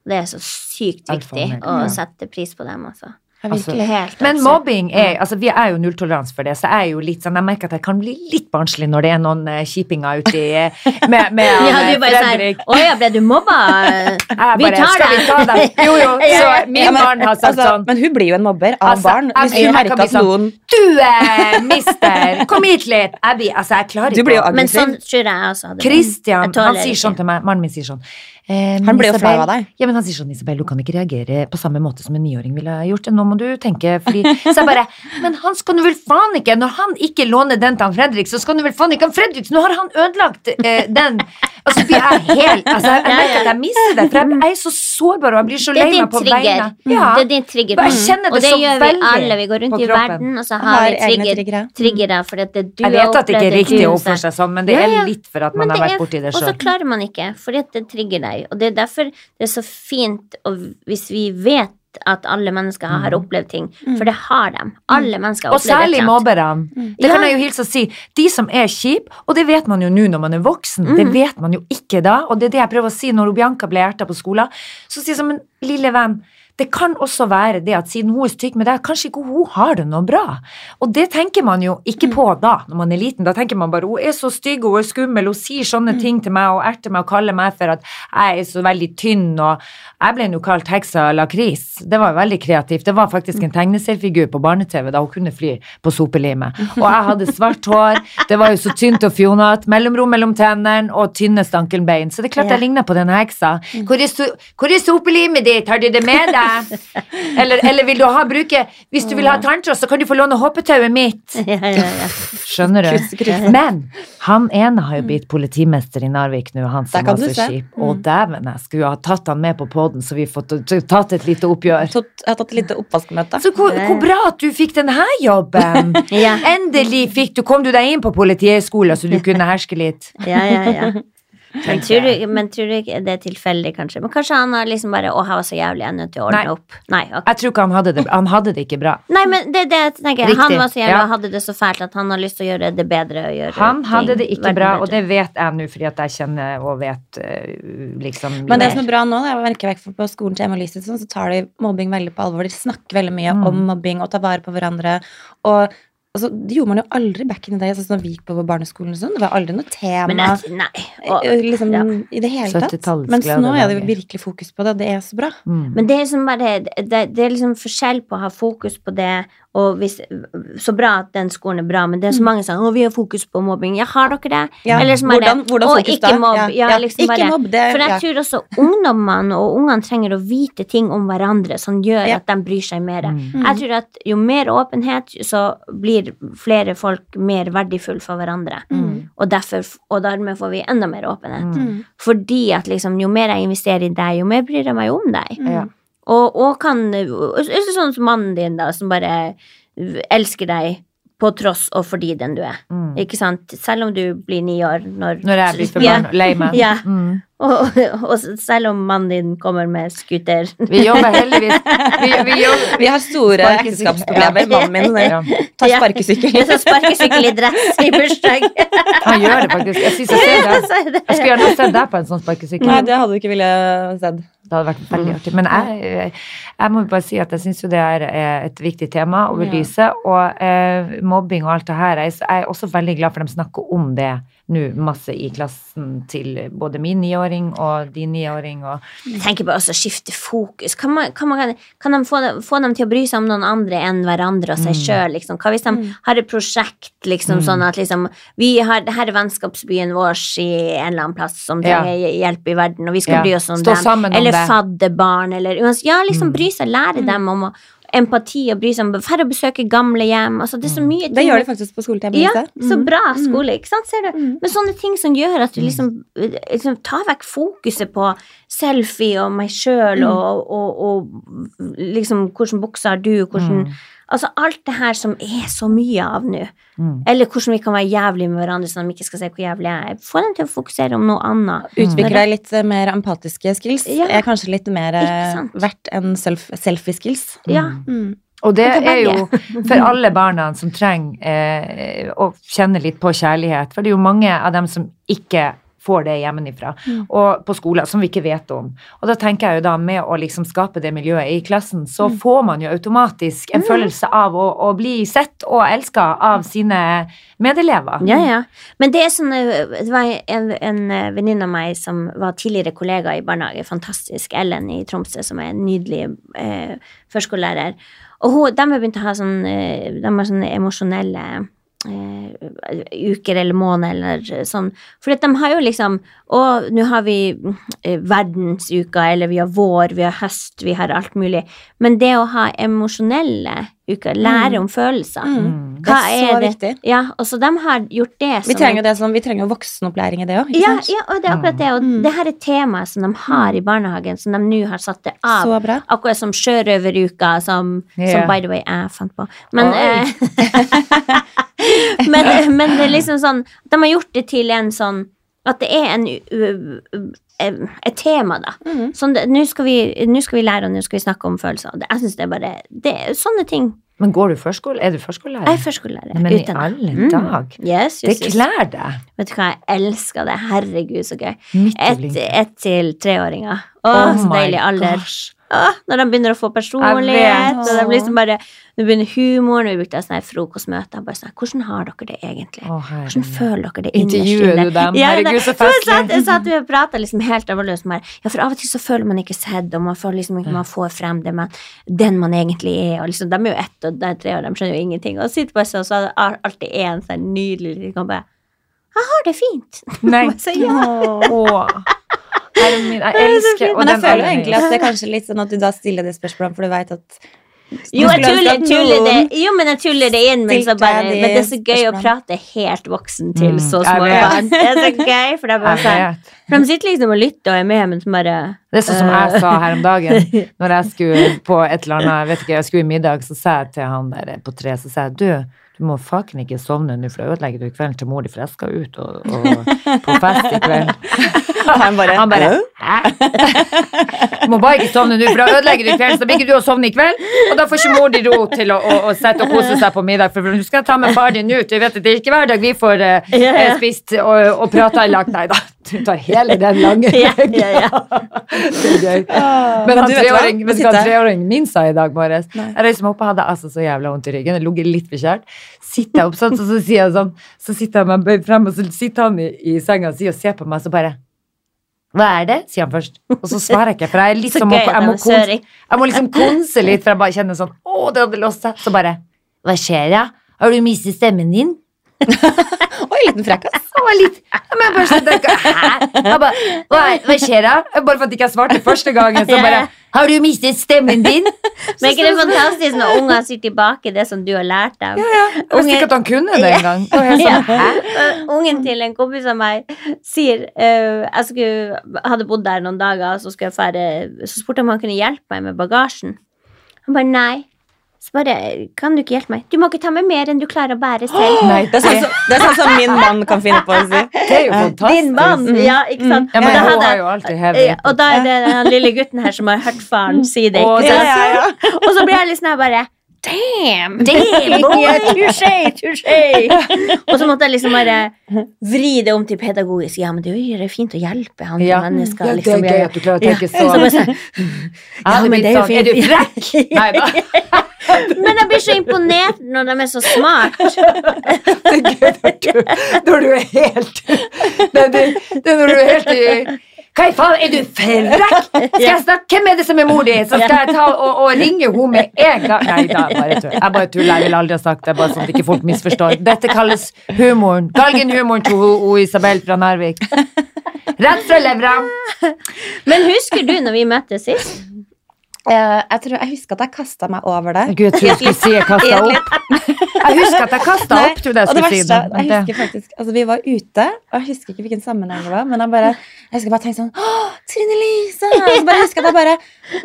Og det er så sykt viktig å sette pris på dem, altså. Ja, Altså, virkelig. Helt Men mobbing er altså Vi er jo nulltoleranse for det, så jeg er jo litt sånn Jeg merker at jeg kan bli litt barnslig når det er noen uh, kjipinger uti eh, med, med Ja, du eh, bare Fredrik. Å ja, ble du mobba? Vi bare, tar deg! det. vi ta? Jo, jo. Så min Ja, men, barn har sagt altså, sånn Men hun blir jo en mobber av Altså, barn. Hvis hun merker at sånn, noen Du, eh, mister! Kom hit litt! Jeg blir Altså, jeg klarer Du blir jo aggressiv. Men sånn tror jeg jeg også hadde Christian, Jeg han sier sånn til meg, mannen min sier sånn eh, Han blir jo flau av deg. Ja, men han sier sånn, Isabel, du kan ikke reagere på samme måte som en niåring ville ha gjort. Nå må du tenke, fordi Så jeg bare Men han skal nå vel faen ikke Når han ikke låner den til han Fredrik, så skal nå vel faen ikke han Fredrik Nå har han ødelagt eh, den. Altså, blir jeg helt Altså, jeg, merker at jeg mister det, for jeg, er så sårbar, og jeg blir så lei er meg på trigger. vegne. Ja. Det er din trigger. Jeg kjenner det og det så gjør vi alle. Vi går rundt i verden, og så Har har vi trigger, triggere. triggere. For at det du Jeg vet at det ikke er riktig å du oppføre seg sånn, men det er litt for at man har vært er- borti det Og så klarer man ikke, fordi det trigger deg. Og det er derfor det er så fint og hvis vi vet at alle mennesker har opplevd ting, for det har de. Alle mennesker har Og opplevd særlig eller annet. mobberne. Mm. Det kan jeg jo hilse og si. De som er kjipe, og det vet man jo nå når man er voksen, det Mm. vet man jo ikke da. Og det er det jeg prøver å si når Bianca ble erta på skolen. Så sier jeg som en lille venn, det kan også være det at siden hun er stygg med deg, kanskje ikke hun har det noe bra. Og det tenker man jo ikke på da, når man er liten. Da tenker man bare hun er så stygg, hun er skummel, hun sier sånne ting til meg og erter meg og kaller meg for at jeg er så veldig tynn, og jeg ble jo kalt heksa lakris. Det var veldig kreativt. Det var faktisk en tegneseriefigur på barne-TV da hun kunne fly på sopelimet. Og jeg hadde svart hår, det var jo så tynt og fjonete, mellomrom mellom tennene og tynne stankelbein. Så det er klart jeg ligner på denne heksa. Hvor er, so hvor er sopelimet ditt, har du det med deg? Eller, eller vil du ha bruke Hvis du vil ha tanntråd, så kan du få låne hoppetauet mitt. Skjønner du? Men han ene har jo blitt politimester i Narvik nå, han som var så skip kjip. Å dæven, jeg skulle ha tatt han med på poden, så vi har tatt et lite oppgjør. Jeg har tatt et lite oppvaskmøte. Så hvor, hvor bra at du fikk denne jobben! Endelig fikk du, kom du deg inn på Politihøgskolen, så du kunne herske litt. Ja, ja, ja. Men tror, du, men tror du ikke det er tilfeldig, kanskje? Men kanskje han har liksom bare Å, jeg var så jævlig, jeg er nødt til å ordne Nei. opp. Nei, okay. Jeg tror ikke han hadde det, han hadde det ikke bra. Nei, men det er det jeg tenker. Han var så jævlig ja. og hadde det så fælt at han har lyst til å gjøre det bedre. Gjøre Han hadde ting det ikke bra, bedre. og det vet jeg nå fordi at jeg kjenner og vet eh, liksom Men det mer. som er bra nå, da, jeg merker merke vekk på skolen til Emma Lysitsen, så tar de mobbing veldig på alvor. De snakker veldig mye Mm. om mobbing og tar vare på hverandre. Og altså, det gjorde man jo aldri back in the day, sånn som når vi gikk på barneskolen og sånn. Det var aldri noe tema. Men jeg, nei. Og, eh, liksom, ja. I det hele tatt. 70-tallets Mens nå er det virkelig fokus på det, og det er så bra. mm. Men det er, liksom bare, det, det er liksom forskjell på å ha fokus på det, og hvis, så bra at den skolen er bra, men det er så mange som sier 'Å, vi har fokus på mobbing'. Ja, har dere det? Ja. Eller som er Hvordan- hvordan «Å, fokus ikke mobb. Ja, Ja, ja. liksom Ikke bare, mobb, det- For jeg ja. tror også ungdommene og ungene trenger å vite ting om hverandre som gjør Ja. at de bryr seg mer. Mm. Jeg tror at jo mer åpenhet, så blir flere folk mer verdifulle for hverandre. Mm. Og, derfor, og dermed får vi enda mer åpenhet. Mm. Fordi at liksom, jo mer jeg investerer i deg, jo mer bryr jeg meg om deg. Ja. Og, og kan Sånn som mannen din, da, som bare elsker deg på tross og fordi den du er. Mm. Ikke sant? Selv om du blir ni år når Når jeg blir for Ja. lei meg. Ja. Mm. Og, og selv om mannen din kommer med scooter. Vi jobber heldigvis Vi, vi jobber Vi har store ekteskapsproblemer. Mannen min ja. tar Ja. sparkesykkel. Jeg tar sparkesykkel i dress i bursdag. Han gjør det faktisk. Jeg synes jeg ser det. Jeg skulle gjerne sett deg på en sånn sparkesykkel. Nei, det hadde du ikke ville sett. Det hadde vært veldig artig. Men jeg, jeg må bare si at jeg syns jo det er eh, et viktig tema å belyse. Og eh, mobbing og alt det her. Jeg er også veldig glad for at de snakker om det nå masse i klassen til både min niåring og din niåring. Og Jeg tenker bare også skifte fokus. Kan, man, kan, man, kan de få, få dem til å bry seg om noen andre enn hverandre og seg Mm. sjøl? Liksom? Hva hvis de har et prosjekt liksom, sånn at liksom, vi har, det her er vennskapsbyen vår i en eller annen plass som Ja. trenger hjelp i verden, og vi skal Ja. bry oss om Stå dem. om eller fadde fadderbarn, eller uansett. Ja, liksom Mm. bry seg, lære dem om å, empati og bry seg om Færre å besøke gamle hjem. Altså, det er så mye ting. Det gjør de faktisk på skolen ja, så Mm. bra skole, ikke sant, ser du? Mm. Men sånne ting som gjør at du liksom, liksom tar vekk fokuset på selfie og meg sjøl Mm. og, og, og liksom hvordan buksa har du, hvordan Mm. Altså alt det her som er så mye av nå. Mm. Eller hvordan vi kan være jævlige med hverandre så de ikke skal se hvor jævlig jeg er. Få dem til å fokusere om noe annet. Utvikle deg litt eh, mer empatiske skills. Ja. Er kanskje litt mer eh, verdt enn self selfie-skills. Ja. Mm. Og det er jo for alle barna som trenger eh, å kjenne litt på kjærlighet. For det er jo mange av dem som ikke får det hjemmefra, Mm. og på skoler som vi ikke vet om. Og da tenker jeg jo da, med å liksom skape det miljøet i klassen, så Mm. får man jo automatisk en følelse av å, å bli sett og elska av sine medelever. Ja, ja. Men det er sånn eh, Det var en, en eh, venninne av meg som var tidligere kollega i barnehage, fantastisk, Ellen i Tromsø, som er en nydelig eh, førskolelærer. Og hun, de har begynt å ha sånn eh, De har sånne emosjonelle uker eller måneder eller sånn. For de har jo liksom Å, nå har vi eh, verdensuka, eller vi har vår, vi har høst, vi har alt mulig. Men det å ha emosjonelle uker, lære om følelser Mm. Mm. Det er så viktig. Ja, og så de har gjort det Vi som trenger jo det som, vi trenger jo voksenopplæring i det òg, ja, ja, og det er akkurat det. Og Mm. det her er temaet som de har i barnehagen, som de nå har satt det av. Akkurat som sjørøveruka, som, yeah. som by the way jeg fant på. Men, Oi. eh, men, men det er liksom sånn De har gjort det til en sånn At det er en et tema, da. Mm. Sånn Nå skal, skal vi lære, og nå skal vi snakke om følelser. Det- Jeg synes det er bare det Sånne ting. Men går du førskole? Er du førskolelærer? Jeg er førskolelærer. Men i alle Mm. dag! Yes, Det yes, yes. klær deg! Vet du hva, jeg elsker det. Herregud, så gøy. Ett et til treåringer. Å, Oh så deilig alder. gosh. Åh, når de begynner å få personlighet, og de liksom bare Nå begynner humoren, og vi brukte sånn frokostmøte. Bare sånn, hvordan har dere det egentlig? Hvordan føler dere det innerst inne? du dem? Ja, Herregud, så festlig. Jeg satt og prata liksom helt alvorlig. Ja, for av og til så føler man ikke sett, og man føler liksom ikke man får frem det man, den man egentlig er. Og liksom, de er jo ett og tre, og de skjønner jo ingenting. Og så sitter bare sånn, så er det alltid en sånn nydelig liten kan bare Jeg har det fint. Nei. Så ja. Min, jeg elsker og Men jeg føler egentlig at det er kanskje litt sånn at du da stiller det spørsmålet, for du veit at Jo, jeg tuller, tuller det. jo, men jeg tuller det inn, men, så bare, men det er så gøy å prate helt voksen til Mm, så små barn. Det er så gøy, for det er bare sånn. For de sitter liksom og lytter og er med, men så bare Det er sånn som jeg sa her om dagen, når jeg skulle på et eller annet, jeg vet ikke, jeg skulle i middag, så sa jeg til han der på tre, så sa jeg, du, du må faken ikke sovne nå, for da ødelegger du kvelden til mor di, for jeg skal ut og, og på fest i kveld. Han bare, Han bare, hæ? Du må bare ikke sovne nå, for da ødelegger du kvelden, så blir ikke du å sovne i kveld, og da får ikke mor di ro til å, å, å sette og kose seg på middag, for du skal ta med far din ut, du vet det er ikke hver dag vi får eh, eh, spist og, og prata i lag, nei da, du tar hele den lange Ja, ja, ja. Det er gøy. Men han treåring, vet du hva treåringen min sa i dag morges? Jeg reiste meg opp og hadde altså så jævla vondt i ryggen. Jeg lå litt bekjært. Sitter jeg opp sånn, så, så sier jeg sånn, så sitter jeg meg bøyd frem, og så sitter han i, i senga si og ser på meg, så bare hva er det? sier han først. Og så svarer jeg ikke, for jeg er litt som gøy jeg, må konse, jeg må liksom konse litt, for jeg bare kjenner sånn Å, det hadde låst seg. Så bare Hva skjer, da? Har du mistet stemmen din? Oi, liten frekkas. Men bare sånn, Hæ? Bare, hva, hva skjer da? Bare for at jeg ikke jeg svarte første gangen, så bare Har du mistet stemmen din? Men er ikke det fantastisk når unger sier tilbake det som du har lært dem? Jeg visste ikke at han kunne det engang. Det Ja. sånn, Ungen til en kompis av meg sier uh, Jeg skulle, hadde bodd der noen dager, så, skulle jeg fære, så spurte jeg om han kunne hjelpe meg med bagasjen. Han bare nei. Så bare Kan du ikke hjelpe meg? Du må ikke ta med mer enn du klarer å bære selv. Nei, Det er, sånn, som- det er sånn som min mann kan finne på å si. Det er jo fantastisk. Din mann! Ja, ikke sant? Ja, men Og da hun hadde- har jo alltid hevet. Ja, og da er det den lille gutten her som har hørt faren si det. Å, Ikke det sant? Ja, ja, Og så blir jeg sånn her bare Damn! Damn, boy! Touché! Touché! Og så måtte jeg liksom bare vri det om til pedagogisk. Ja, men det er jo fint å hjelpe han Ja. mennesker. Ja, det liksom, er gøy at du klarer å tenke Ja, sånn. så bare sånn, Jeg hadde men blitt det er jo sånn, er du fint. frekk? Nei da. Men jeg blir så imponert når de er så smart. Gøy når du, er helt det, det, det er når du er helt i hva i faen, er du frekk? Skal jeg snakke? Hvem er det som er mor di? Så skal jeg ta og, og ringe henne med en gang? Nei da, bare tull. Jeg bare tuller. Jeg ville aldri ha sagt det, bare sånn at ikke folk misforstår. Dette kalles humoren. Galgenhumoren til ho Isabel fra Narvik. Rett fra levra. Men husker du når vi møttes sist? Eh, jeg tror jeg husker at jeg kasta meg over det. Gud, jeg tror jeg skulle si jeg kasta opp. Jeg husker at jeg kasta opp, jeg og det si verste, det. jeg husker faktisk Altså, vi var ute, og jeg husker ikke hvilken sammenheng det var, men jeg bare Jeg husker bare tenkte sånn Trine Lise! Og så bare husker at jeg bare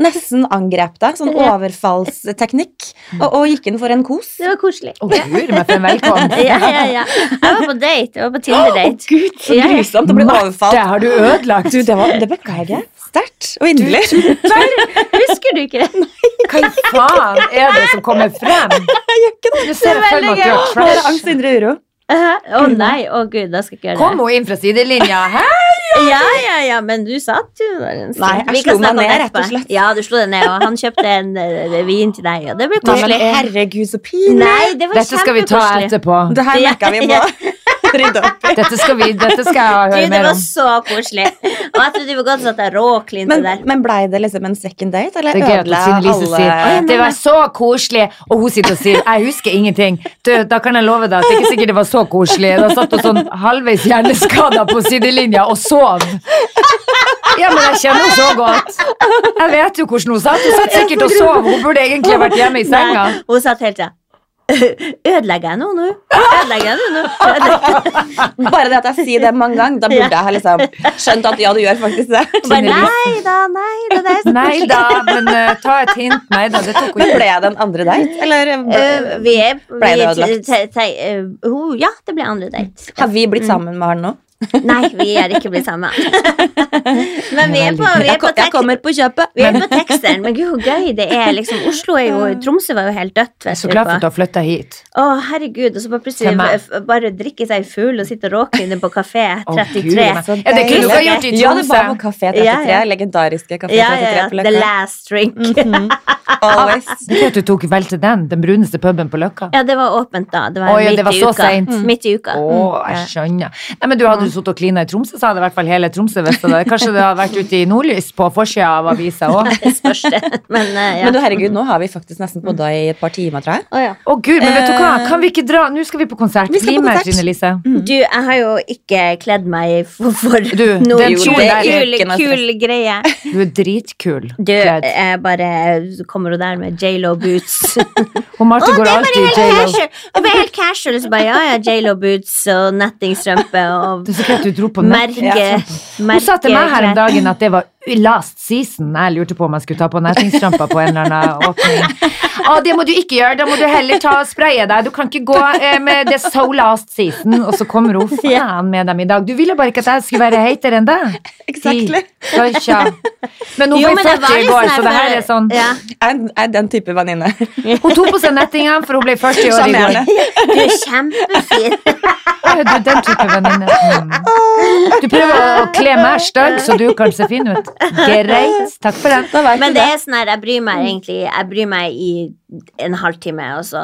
nesten angrep deg. Sånn overfallsteknikk. Og, og gikk inn for en kos. Det var koselig. Å, gud meg for en velkomst. Ja, ja, ja. Jeg var på date. Jeg var på Tinder-date. Gud, så grusomt å bli Marte, overfalt. har du ødelagt? Du, det, var, det beklager jeg sterkt og inderlig. Husker du ikke det? Hva i faen er det som kommer frem? Jeg gjør ikke det. Du ser det er veldig trash. angst og indre uro. Å nei, å gud, da skal jeg ikke gjøre Kom det. hun inn fra sidelinja? Hæ? Ja, ja, ja, men du satt jo der en stund. Nei, jeg slo meg ned, rett og slett. Ja, du slo deg ned, og han kjøpte en uh, vin til deg, og det ble koselig. herregud, så pinlig. Nei, det var Dette skal vi ta etterpå. Det her merka vi må rydde opp i. Dette skal, vi, dette skal jeg høre Du, høre det var så koselig. Og jeg trodde du var godt satt der råklinte Men, der. men blei det liksom en second date, eller Det er gøy at ødela Lise alle sier det var så koselig, og hun sitter og sier jeg husker ingenting. Du, da kan jeg love deg at det er ikke sikkert det var så koselig. Da satt hun sånn halvveis hjerneskada på sidelinja og sov. Ja, men jeg kjenner henne så godt. Jeg vet jo hvordan hun satt. Hun satt sikkert og sov. Hun burde egentlig vært hjemme i senga. Nei, hun satt helt sånn Ødelegger jeg noe nå? Ødelegger jeg noe nå? Ødelegger- Bare det at jeg sier det mange ganger, da burde jeg liksom skjønt at ja, du gjør faktisk det. Bare, Nei da, nei da, det er så Nei da, men uh, ta et hint. Nei da, det tok hun Men ble det en andre date? Eller Eh, vi er Ble det ødelagt? eh, ho- Ja, det ble andre date. har vi blitt sammen med han nå? Nei, vi er ikke blitt sammen. Men vi er på, vi er Jeg, på, jeg kommer på kjøpet. vi er på teksteren. Men gud, hvor gøy det er. Liksom, Oslo er jo Tromsø var jo helt dødt. vet Så glad for at du har flytta hit. Å, herregud. Og så bare plutselig bare drikke seg full og sitte og råke inne på kafé Å, 33. Gud, men- Er det kunne du ha gjort i Tromsø. Ja, det var på Kafé 33. Ja, ja. Legendariske Kafé 33 ja, ja, ja. på The last drink. Mhm. Always. Det er at du tok vel til den, den bruneste puben på Løkka. Ja, det var åpent da. Det var oh, ja, midt det var i så uka. Mm. Midt i uka. Å, jeg skjønner. Nei, men du hadde jo sittet og klina i Tromsø, så hadde i hvert fall hele Tromsø visst det. Kanskje det hadde vært ute i nordlys på forsida av avisa òg. Spørs det. Men uh, ja. Men du, herregud, nå har vi faktisk nesten podda i et par timer, tror jeg. Å, ja. oh, gud, men vet du hva, Eh, kan vi ikke dra? Nå skal vi på konsert. Vi skal Bli på med. Trine Lise. Du, jeg har jo ikke kledd meg for, for Du, noe kul, kul, kul greie. Du er dritkul. Du, kledd. jeg bare kommer hun der med J.Lo boots. Og Marte Å, går alltid i J.Lo. Det var helt casual. Så bare, ja, ja, J.Lo boots og nettingstrømpe og Er greit du dro på nett. merke, Hun sa til meg her om dagen at det var last season. Jeg lurte på om jeg skulle ta på nettingstrømper på en eller annen åpning. Å, det må du ikke gjøre, da må du heller ta og spraye deg. Du kan ikke gå eh, med det so last season. Og så kommer hun faen med dem i dag. Du ville bare ikke at jeg skulle være heitere enn deg. Exactly. Men hun Jo, ble men 40 i går, sånn så det her er sånn ja. Jeg er- den type venninne. Hun tok på seg nettinga, for hun ble 40 år i går. Du er kjempefin. Du er den type venninne. Mm. Du prøver å kle meg stygg, så du kan se fin ut. Greit. Takk for den. Men det det. er sånn her, jeg bryr meg egentlig Jeg bryr meg i en halvtime, og så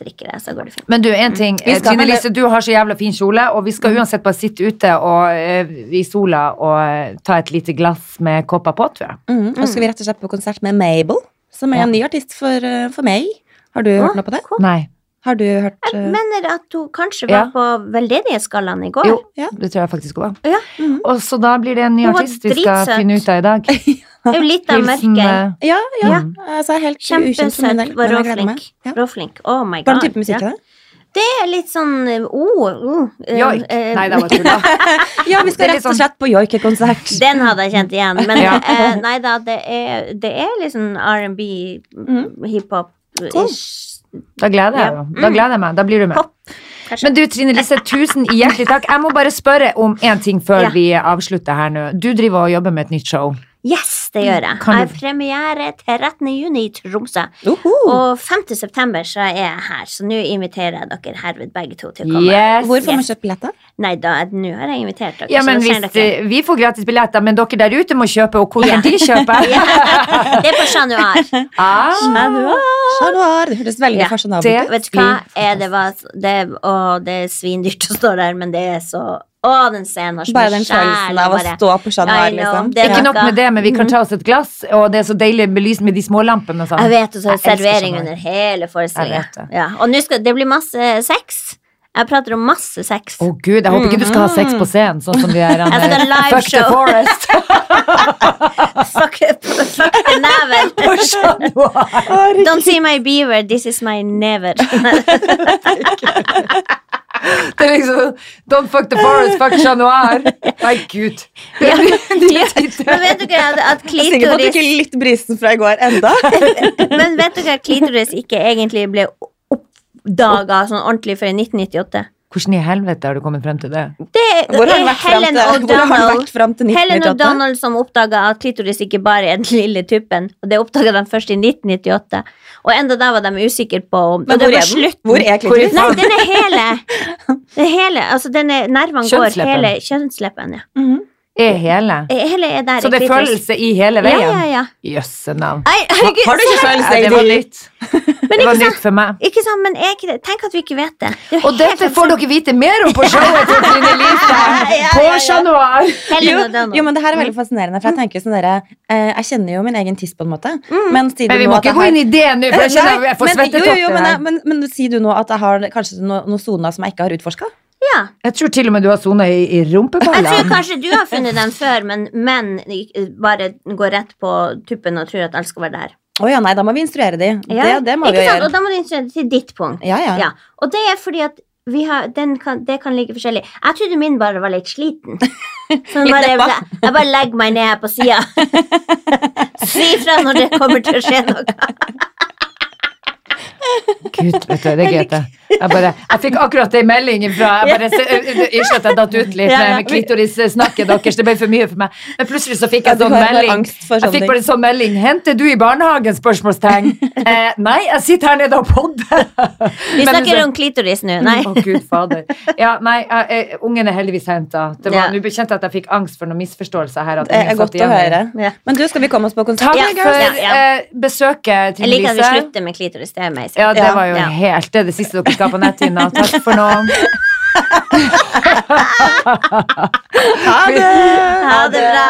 drikker jeg, så går det fint. Men du, en ting. Vi Trine Lise, du har så jævla fin kjole, og vi skal uansett bare sitte ute og, eh, i sola og eh, ta et lite glass med kopper på, tror jeg. Mm, og så skal vi rett og slett på konsert med Mabel, som er en ny artist for, eh, for meg. Har du hørt noe på det? Nei. Har du hørt Jeg eh, mener at hun kanskje Ja. var på Veldedighetsgallaen i går. Jo, Ja. det tror jeg faktisk hun var. Ja. Mhm. Og så da blir det en ny Hun artist vi skal finne ut av i dag. Det er jo litt av mørket. eh, Ja, ja. Mm. Altså, helt ukjent for min Kjempesøt. del. Var råflink. Ja. Råflink. Oh my Hva god. er type musikk ja. er det? Det er litt sånn oh, oh, eh, Joik. Uh, Nei, det var da Ja, vi skal rett og sånn- slett på joikekonsert. Den hadde jeg kjent igjen. Men Ja. uh, nei da, det er, det er litt sånn R&B, mm. hiphop-ish. Da gleder jeg Ja. Da gleder jeg meg. Da blir du med. Kanskje. Men du, Trine Lise, tusen hjertelig takk. Jeg må bare spørre om én ting før Ja. vi avslutter her nå. Du driver og jobber med et nytt show. Yes, det gjør jeg. Kan Jeg har premiere 13. juni i Tromsø. Uhu. Og 5. september så er jeg her, så nå inviterer jeg dere herved begge to til å komme. Yes. Hvor får man kjøpt billetter? Nei da, nå har jeg invitert dere. Ja, men hvis dere. eh, Vi får gratis billetter, men dere der ute må kjøpe, og hvordan Ja. de kjøper? Ja, det er på Chat Noir. Ah, Chat Noir. Det høres veldig Ja, fasjonabelt ut. Vet du hva? Er det, var, det, å, det er svindyrt å stå der, men det er så Å, den scenen var så Bare den følelsen av å bare- stå på Chat Noir, liksom. det er ikke nok med det, men vi kan ta oss et glass, og det er så deilig belyst med de smålampene og sånn. Jeg vet, og så er det servering under hele forestillingen. Det. Ja. Og nå skal det bli masse sex. Jeg prater om masse sex. Å gud, jeg håper ikke du skal ha sex på scenen, sånn som de er live Fuck the show. Forest. Fuck, fuck the never. Don't see my beaver, this is my never. Det er liksom Don't fuck the forest, fuck Chat Noir. Nei, gud. Ja. Men vet dere at, at Jeg er sikker på at du klitoris ikke litt brisen fra i går enda. Men vet dere at klitoris ikke egentlig ble oppdaga sånn ordentlig før i 1998? Hvordan i helvete har du kommet frem til det? Det Hvor har han vært frem til, hvor har den O'Donnell vært fram til Helen og Donald som oppdaga at klitoris ikke bare er den lille tuppen. Og det oppdaga de først i 1998. Og enda da var de usikre på om Men hvor er. Hvor er klitoris? Nei, den er hele. Den er hele, altså den er, Nervene går hele kjønnsleppen. Ja. Mhm. Er hele? Hele er der Så det er følelse i hele veien? ja, ja. Jøsse navn. Har du ikke følelse det var nytt. nytt. Det var nytt for meg. Ikke sant, men jeg. Tenk at vi ikke vet det. det Og dette får dere vite mer om på showet til Trine Lise på ja, ja. Helen Jo, jo, men det her er veldig fascinerende, for jeg tenker sånn dere, eh, Jeg kjenner jo min egen tiss på en måte, men sier Men du vi nå må at jeg ikke gå inn i det nå, for jeg kjenner jeg får men- jo, jo, jo, svettetokter men, men, men sier du nå at jeg har kanskje no, noen soner som jeg ikke har utforska? Ja. Jeg tror til og med du har sona i, i Jeg tror kanskje du har funnet den før, men menn bare går rett på tuppen og tror at alt skal være der. Å ja, nei, da må vi instruere de. Ja, Det, det må ikke vi sant? gjøre. Og da må du instruere til ditt punkt. Ja, ja. Ja. Og det er fordi at vi har, den kan, det kan ligge forskjellig. Jeg trodde min bare var litt sliten. Så bare, jeg, jeg bare legger meg ned på sida. si fra når det kommer til å skje noe. Gud, vet du, det er greit, det. Jeg, bare, jeg fikk akkurat ei melding fra Jeg bare Unnskyld at jeg datt ut litt Ja, ja. med klitorissnakket deres, det ble for mye for meg. Men plutselig så fikk jeg sånn melding. Jeg fikk bare sånn melding. 'Henter du i barnehagen?' spørsmålstegn. Eh, nei, jeg sitter her nede og podder. Vi snakker om klitoris nå. Nei. Å, gud fader. Ja, nei, jeg, ungen er heldigvis henta. Ja. Nå kjente jeg at jeg fikk angst for noen misforståelser her. At Det er godt å høre. Ja. Men du, skal vi komme oss på konsert? Takk Ja, for ja, ja. eh, besøket, Jeg liker at vi slutter med klitoris. Det er etterpå. Ja, det var jo ja. helt det, det siste dere skal på netthinna. Takk for nå. ha det! Ha det bra.